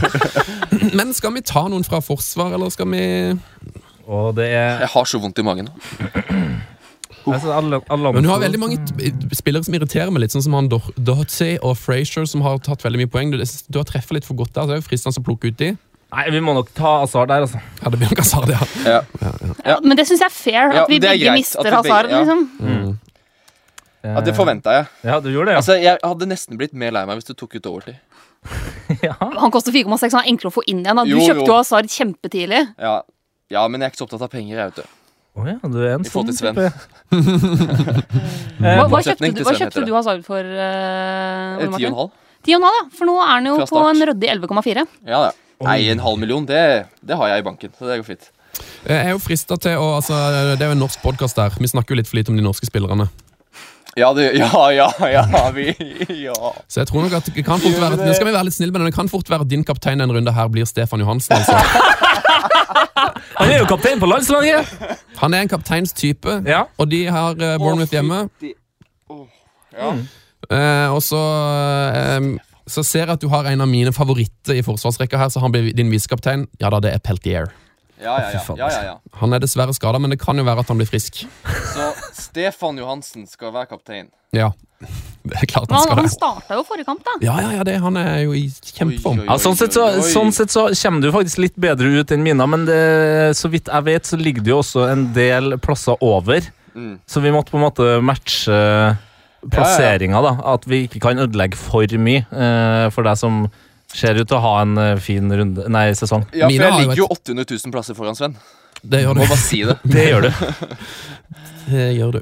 Men skal vi ta noen fra forsvar, eller skal vi Og det er Jeg har så vondt i magen altså, alle, alle Men du har veldig mange t- spillere som irriterer meg litt, sånn som han Dor- Doherty og Frazier, som har tatt veldig mye poeng. Du, du har treffet litt for godt der, så det er jo fristende å plukke ut de. Nei, vi må nok ta Azar der, altså. Ja, det blir nok Hazard, ja. Ja. Ja. Men det syns jeg er fair, Ja, at vi det er begge greit, mister at vi begge- Hazard. ja. Liksom. Ja, Det forventa jeg. Ja, du gjorde det, ja. Altså, Jeg hadde nesten blitt mer lei meg hvis du tok ut overtid. ja. Han koster 4,6, han er enklere å få inn igjen. Da. Du Jo, kjøpte jo. jo Hazard kjempetidlig. Ja. ja, men jeg er ikke så opptatt av penger, jeg, vet du. Å ja, du er en I sånn til Sven. type. Hva, hva, motsetning kjøpte, du, til hva Sven heter kjøpte det. du Hazard for? Uh, Eh, Ti og en halv? 10,5, ja. For nå er han jo Fra på start. en ryddig 11,4. Ja, ja. Nei, en halv million, det, det har jeg i banken. Så det går fint. Jeg er jo frista til å altså, Det er jo en norsk podkast der. Vi snakker jo litt for lite om de norske spillerne. Ja, det, ja, ja, ja, vi Ja. Så jeg tror nok at det kan fort være Nå skal vi være litt snille, men det kan fort være at din kaptein denne runden her blir Stefan Johansen. Altså. Han er jo kaptein på landslaget! Han er en kapteinstype, Ja. og de har uh, Bournemouth hjemme. Ja. Uh, og så um, Så ser jeg at du har en av mine favoritter i forsvarsrekka her, så han blir din visekaptein. Ja da, det er Peltier. Ja, ja, ja. ja, ja, ja. Han er dessverre skada, men det kan jo være at han blir frisk. Så Stefan Johansen skal være kaptein. Ja, det er klart han han, skal han det. starta jo forrige kamp, da. Ja, ja, ja, det, han er jo i kjempeform. Ja, sånn, sett så, sånn sett så kommer du faktisk litt bedre ut enn Mina, men det, så vidt jeg vet, så ligger det jo også en del plasser over. Mm. Så vi måtte på en måte matche plasseringa, da. At vi ikke kan ødelegge for mye eh, for deg som ser ut til å ha en eh, fin runde, nei, sesong. Ja, for Mina jeg har jo ligger jo 800 000 plasser foran Sven. Det gjør Må du. bare si det. Det gjør du. Det gjør du.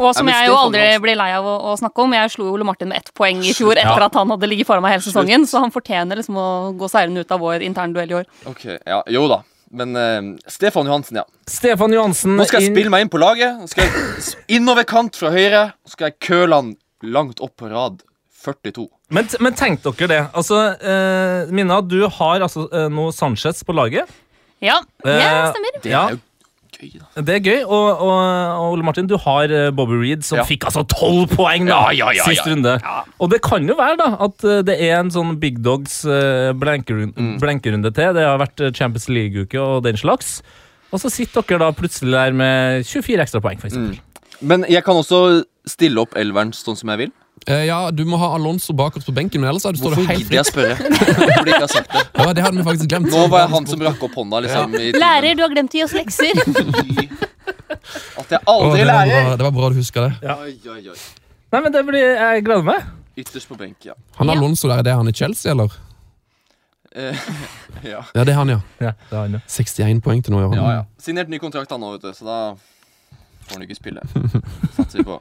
Og som jeg jo aldri blir lei av å, å snakke om. Jeg slo jo Ole Martin med ett poeng i fjor Ja. etter at han hadde ligget foran meg hele sesongen, så han fortjener liksom å gå seirende ut av vår interne duell i år. Ok, ja, Jo da. Men eh, Stefan Johansen, ja. Stefan Johansen Nå skal jeg inn- spille meg inn på laget. Nå skal jeg s- innover kant fra høyre. Så skal jeg køle han langt opp på rad 42. Men, men tenk dere det. Altså, eh, Minna, du har altså eh, nå Sanchez på laget. Ja, det Eh, stemmer. Det er jo gøy, da. Det er gøy. Og, og, og Ole Martin, du har eh, Bobby Reed, som Ja. fikk altså tolv poeng da, Ja, ja, ja, sist ja. runde. Og det kan jo være da at eh, det er en sånn Big Dogs eh, blenkerunde, Mm. blenkerunde til. Det har vært Champions League-uke og den slags. Og så sitter dere da plutselig der med 24 ekstra poeng, for. Mm. Men jeg kan også stille opp elveren sånn som jeg vil. Eh, ja, du må ha Alonso bakerst på benken, men ellers er står Hvorfor helt gidder jeg fritt. å spørre? Jeg de ikke har sagt det. Ja, det hadde vi faktisk glemt. Nå var jeg han som rakk opp hånda. liksom i timen. Lærer, du har glemt å gi oss lekser. At jeg Å, aldri det, var lærer. bra, det var bra du huska det. Oi, oi, oi. Nei, men det blir, Jeg gleder meg. Ytterst på benk, ja. Han Ja. Alonso der, er det han i Chelsea, eller? Eh, ja. Ja, det er han, ja. Ja, det er han ja. 61 poeng til nå i år. ja, ja. Signert ny kontrakt han nå, vet du. Så da får han ikke spille. Satser vi på.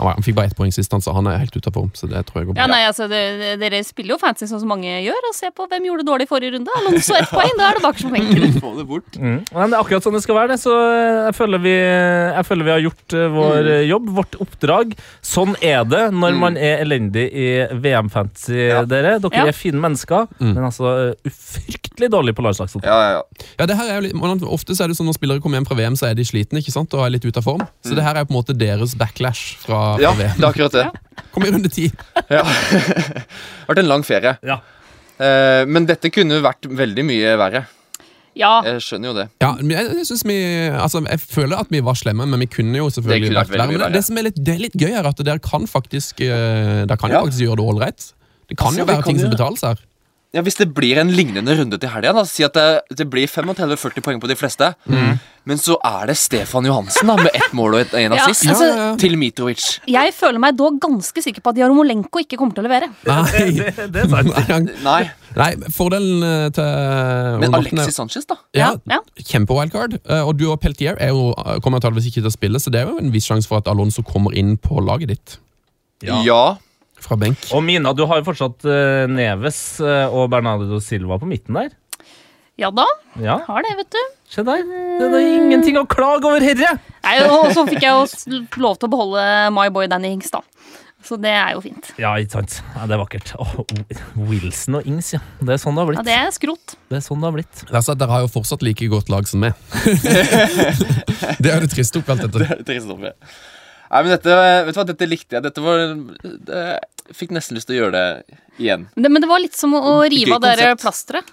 Han, fikk bare ett poeng sist, så han er helt ute av form. Så det tror jeg går bra. Ja, nei, altså, det, det- Dere spiller jo fancy sånn som mange gjør, og se på hvem gjorde det dårlig i forrige runde. Alonso ett poeng, da er det bakerst på benken. Få det bort. Mm. Men det er akkurat sånn det skal være, det. Så eh, jeg føler vi, jeg føler vi har gjort eh, vår mm. jobb, vårt oppdrag. Sånn er det når man er elendig i VM-fantasy, Ja. dere. Dere Ja. er fine mennesker, Mm. men altså ufryktelig fryktelig dårlig på landslagsfotball. Ja, ja, ja. Ja, det her er jo litt, Ofte så er det sånn når spillere kommer hjem fra VM, så er de slitne ikke sant? og er litt ute av form. Så det her er på en måte deres backlash fra, fra ja, VM. det er akkurat det. Kom i runde ti. Ja. det har vært en lang ferie. Ja. Eh, men dette kunne vært veldig mye verre. Ja, Jeg skjønner jo det. Ja, jeg, jeg, vi, altså, jeg føler at vi var slemme, men vi kunne jo selvfølgelig kunne vært verre. Men det, det som er litt, det er litt gøy, er at dere kan faktisk eh, Dere kan jo faktisk gjøre det ålreit. Det kan Altså, jo være kan ting som betales her. Ja, Hvis det blir en lignende runde til helga, da, si at det, det blir 35-40 poeng på de fleste, men så er det Stefan Johansen da, med ett mål og én Ja, assist altså- Ja, ja. til Mitrovic. jeg føler meg da ganske sikker på at Jaromolenko ikke kommer til å levere. Nei, Det, det er. Nei, Nei, fordelen eh, til men Ole er- Alexis Sanchez, da. ja, Ja, Kjempe-wildcard. Eh, Og du og Peltier er jo, kommer antakeligvis ikke til å spille, så det er jo en viss sjanse for at Alonso kommer inn på laget ditt Ja. Ja. Fra benk. Og Mina, du har jo fortsatt eh, Neves eh, og Bernardo Silva på midten der. ja da, Ja, har det, vet du. se der. Det er ingenting å klage over herre! Nei, og så fikk jeg jo lov til å beholde My Boy Danny Hings, da. Så det er jo fint. Ja, ikke sant. Ja, det er vakkert. Oh, Wilson og Ings, ja. Det er sånn det har blitt. Ja, det er skrot. Det er sånn det har blitt. Det er så at Dere har jo fortsatt like godt lag som meg. det er jo det triste oppi alt dette. Trist oppe. Nei, men dette, vet du hva, dette likte jeg. Dette var det, Jeg fikk nesten lyst til å gjøre det igjen. Men det, men det var litt som å rive av det der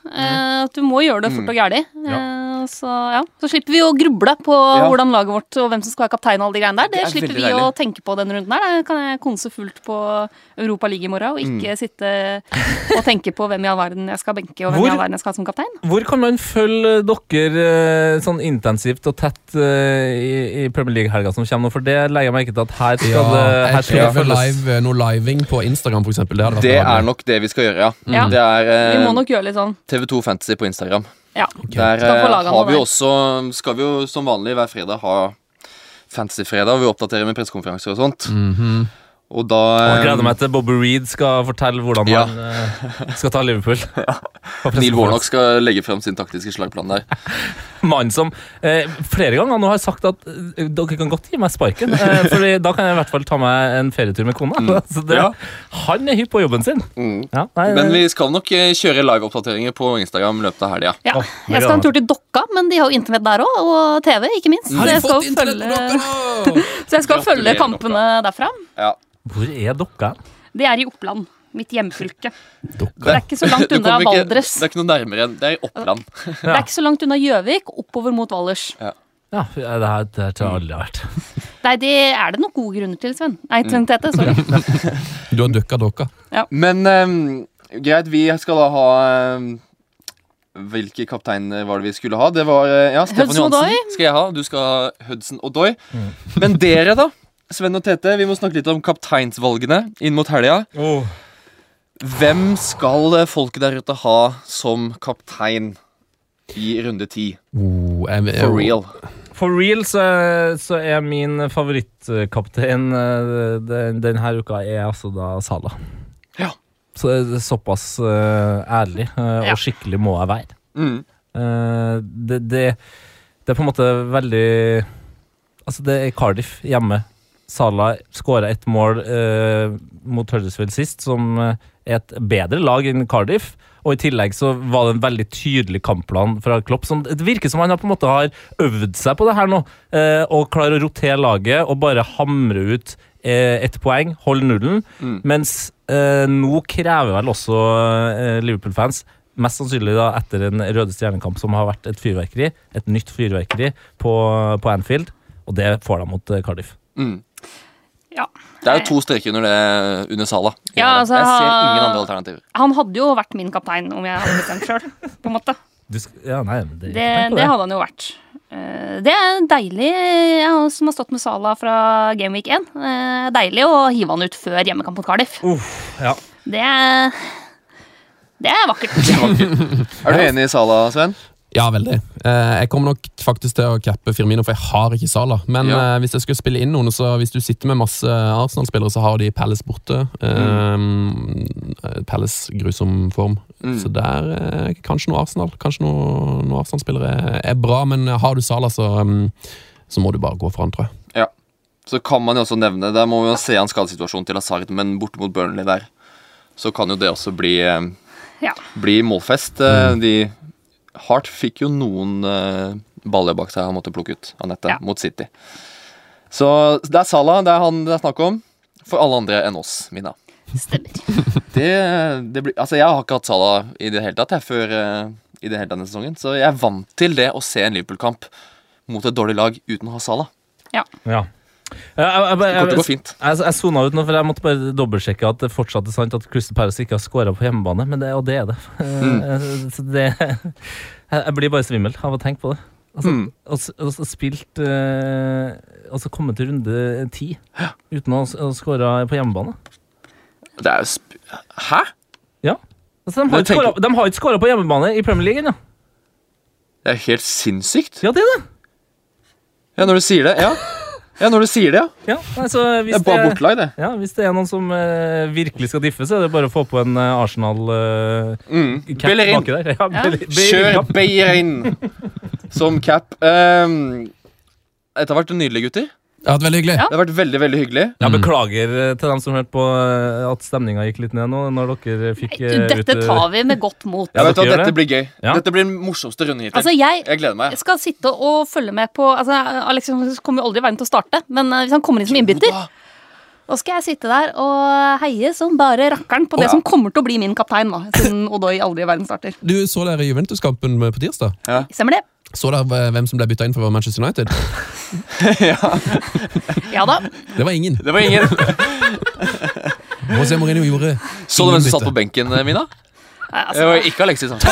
Mm. Eh, at du må gjøre det fort og gæli. Ja. Så ja, så slipper vi å gruble på Ja. hvordan laget vårt og hvem som skal være kaptein og alle de greiene der. Det, Det er slipper vi vi å tenke på denne runden her. Da kan jeg konse fullt på Europa League i morgen og ikke Mm. sitte og tenke på hvem i all verden jeg skal benke og hvem Hvor- i all verden jeg skal ha som kaptein. Hvor kan man følge dere eh, sånn intensivt og tett eh, i, i Premier League-helga som kommer nå? For det legger jeg merke til at her skal Ja, det her jeg skal prøver følges. live, eh, noe living på Instagram, f.eks. eksempel. Det, Det er nok det vi skal gjøre, ja. Ja. Det er Vi må nok gjøre litt sånn. TV2 Fantasy på Instagram. Ja. Der Skal få eh, har vi der. også Skal vi jo som vanlig hver fredag ha Fantasy-fredag. Vi oppdaterer med pressekonferanser og sånt. Mhm. Og da jeg gleder meg til Bobby Reed skal fortelle hvordan Ja. han eh, skal ta Liverpool. ja. Neil. Warnock skal legge frem sin taktiske slagplan der. Mannen som eh, flere ganger nå har sagt at eh, dere kan godt gi meg sparken. Eh, Fordi da kan jeg i hvert fall ta meg en ferietur med kona. Så det, Ja. Han er hypp på jobben sin. Mm. Ja, nei, Men vi skal nok eh, kjøre live-oppdateringer på Instagram løpet av helga. Ja. Jeg skal en tur til Dokka, men de har jo internett der òg, og TV, ikke minst. Har de fått internett på nå? Så jeg skal følge kampene derfra. Ja. Hvor er dere? Det er i Oppland. Mitt hjemfylke. Det Det er ikke så langt unna ikke- Valdres. Det er ikke noe nærmere enn Det er i Oppland. Det er ikke så langt unna Gjøvik, oppover mot Valdres. Ja, det her det tror jeg aldri vært. Nei, det er det nok gode grunner til, Sven. Nei, Mm. Sven Tete, sorry. Du har døkka dokka. Ja. Men um, greit, vi skal da ha ehm, Hvilke kapteiner var det vi skulle ha? Det var eh, ja, Stefan Hudson Johansen skal jeg ha. Du skal ha Hudson Odoi. Men dere, da? Sven og Tete, vi må snakke litt om kapteinsvalgene inn mot helga. Hvem skal folket der ute ha som kaptein i runde ti? Oh, For real. For real så, så er min favorittkaptein eh, den, denne uka er altså da Sala. Ja. Så såpass uh, ærlig uh, Ja. og skikkelig må jeg være. Mm. Uh, det, det, det er på en måte veldig Altså, det er Cardiff hjemme. Salah skåra ett mål mot Huddersfield sist, som er et bedre lag enn Cardiff. Og i tillegg så var det en veldig tydelig kampplan fra Klopp. Som, det virker som han på en måte har øvd seg på det her nå, eh, og klarer å rotere laget og bare hamre ut ett poeng, holde nullen. Mm. Mens nå krever vel også eh, Liverpool-fans Mest sannsynlig da etter en Røde Stjernekamp som har vært et fyrverkeri, et nytt fyrverkeri på, på Anfield, og det får de mot eh, Cardiff. Mm. Ja. Det er jo to streker under det under Sala. Ja, altså, jeg ser ingen andre alternativer. Han hadde jo vært min kaptein om jeg hadde bestemt sjøl, på en måte. Du ja, nei, men det, Det, det hadde han jo vært. Eh, Det er deilig, jeg som har stått med Sala fra Game Week 1. eh, Deilig å hive han ut før hjemmekamp mot Cardiff. Uff, ja. Det er, det er vakkert. Er du enig i Sala, Sven? Ja, veldig. Eh, jeg kommer nok faktisk til å cappe Firmino, for jeg har ikke Sala. Men Ja. hvis jeg skulle spille inn noen, så hvis du sitter med masse Arsenal-spillere, så har de Palace borte. Eh, Palace grusom form. Mm. Så der eh, kanskje noe Arsenal. Kanskje noe, noe Arsenal-spillere er, er bra, men har du Salah, så, um, så må du bare gå for han, tror jeg. Ja. Så kan man jo også nevne Der må vi jo se an skadesituasjonen til Hazard, men borte mot Burnley der, så kan jo det også bli, eh, Ja. bli målfest. Eh, De Hart fikk jo noen eh, baller bak seg han måtte plukke ut, Anette, Ja. mot City. Så det er Salah det er han det er snakk om. For alle andre enn oss, Mina. Stemmer. Det, det blir, altså Jeg har ikke hatt Sala i det hele tatt jeg, før eh, i det hele tatt denne sesongen. Så jeg er vant til det å se en Liverpool-kamp mot et dårlig lag uten å ha Sala. Ja. Jeg, jeg, jeg, Det kommer til å jeg, gå fint. jeg, jeg sona ut nå, for jeg måtte bare dobbeltsjekke at det fortsatt er sant at Crystal Palace ikke har scora på hjemmebane, men det, og det er det. Mm. Så det jeg, jeg blir bare svimmel av å tenke på det. Altså, Mm. og, så og spilt eh, Altså kommet til runde ti uten å ha scora på hjemmebane. Det er jo sp Hæ? Altså, de, har tenker... tenk- de har ikke skåra på hjemmebane i Premier League ennå. Det er helt sinnssykt. Ja, det er det. Ja, når du sier det. Ja, ja når du sier det, ja. Ja, altså, Det er bare bortlag, det. Ja, Hvis det er noen som uh, virkelig skal diffe, så er det bare å få på en uh, Arsenal uh, Mm. Bellerin. baki der. Ja, Ja. Bellerin- Kjør Bellerin-cap. Som cap. Um, dette har vært nydelig, gutter. Det har vært veldig hyggelig. Ja. Det har vært veldig, veldig hyggelig. Jeg beklager eh, til dem som hørte på eh, at stemninga gikk litt ned nå, når dere fikk Du, eh, dette ut, tar vi med godt mot. Ja, vet du Dette blir gøy. Ja. Dette blir den morsomste runden hittil. Altså, jeg Jeg gleder meg. skal sitte og følge med på altså, Alex kommer jo aldri i verden til å starte, men hvis han kommer inn som innbytter, da skal jeg sitte der og heie som bare rakkeren på det Ja. som kommer til å bli min kaptein, da, siden Odoi aldri i verden starter. Du så dere Juventus-kampen på tirsdag? Ja. Stemmer det? Så dere eh, hvem som ble bytta inn for Manchester United? Ja da. Det var ingen. Det var ingen. José Mourinho gjorde Så du hvem som satt på benken, eh, Mina? Det Altså, var ikke Alexis. altså.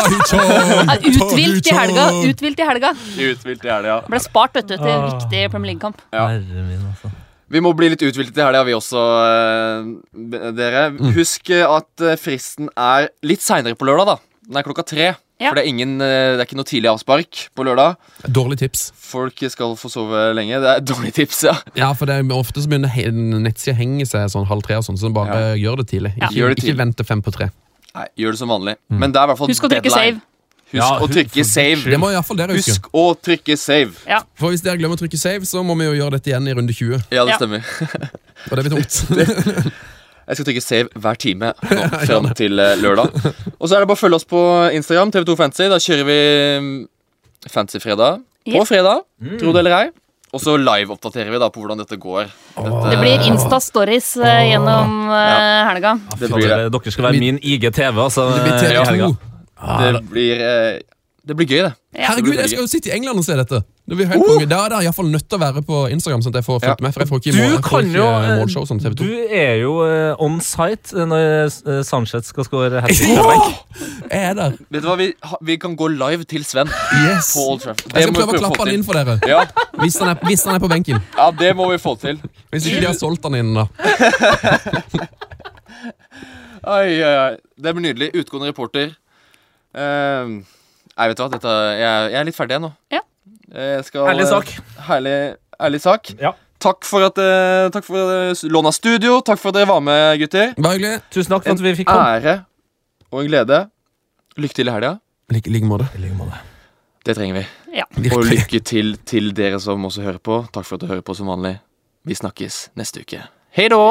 Er uthvilt i helga. Uthvilt i helga. Uthvilt i helga. Ble spart vet du, til viktig Premier League-kamp. Ja. Vi må bli litt uthvilt i helga, vi også, eh, dere. Husk eh, at eh, fristen er litt seinere på lørdag, da. Den er klokka tre. Ja. For det er, ingen, eh, det er ikke noe tidlig avspark på lørdag. Dårlig tips. Folk skal få sove lenge. Det er et dårlig tips, ja. Ja, for det er ofte så begynner he- nettsida henge seg sånn halv tre, og sånn, så bare gjør det tidlig. Ja. Ikke, Gjør det ikke vent til fem på tre. Nei, gjør det som vanlig. Men det er i hvert fall Husk å trykke deadline. save. Husk ja, å trykke save. Det må i dere huske. Husk å trykke save. Ja. For Hvis dere glemmer å trykke save, så må vi jo gjøre dette igjen i runde 20. Ja, det stemmer. Og det blir tungt. Jeg skal trykke save hver time nå, fram til eh, lørdag. Og så er det bare å følge oss på Instagram, TV2 Fancy. Da kjører vi mm, Fancy fredag på fredag, mm. tro det eller ei. Og så live-oppdaterer vi da på hvordan dette går. Ah. Dette... Det blir Insta-stories eh, gjennom eh, ja. helga. Det blir det. Dere skal være min IGTV. Altså, det blir TV2. Ah, det blir eh, Det blir gøy, det. Ja. Herregud, jeg skal jo sitte i England og se dette! Det blir helt oh! konge. Da er det iallfall nødt til å være på Instagram. sånn at jeg får fulgt ja. med, for jeg får ikke, du, jeg jo, eh, eh, målshow som sånn TV2. Du er jo eh, on site når uh, Sanchez skal score hat trick. Oh! Jeg er der. Vet du hva, vi, vi, kan gå live til Sven. Yes. På Old Trafford. Jeg skal prøve å klappe han inn for dere. Ja. Hvis, han er, hvis, han er, på benken. Ja, det må vi få til. Hvis ikke de har solgt han inn, da. Oi, oi, oi. Det blir nydelig. Utgående reporter Eh, jeg vet du hva, Dette, jeg, jeg er litt ferdig nå. Ja. Jeg skal, Ærlig sak. Herlig, ærlig sak. Ja. Takk for at eh, Takk for uh, lån av studio. Takk for at dere var med, gutter. Bare hyggelig. Tusen takk for En at vi fikk komme. ære og en glede. Lykke til i helga. I like like måte. Det trenger vi. Ja. Og lykke til til dere som også hører på. Takk for at du hører på som vanlig. Vi snakkes neste uke. Hei da!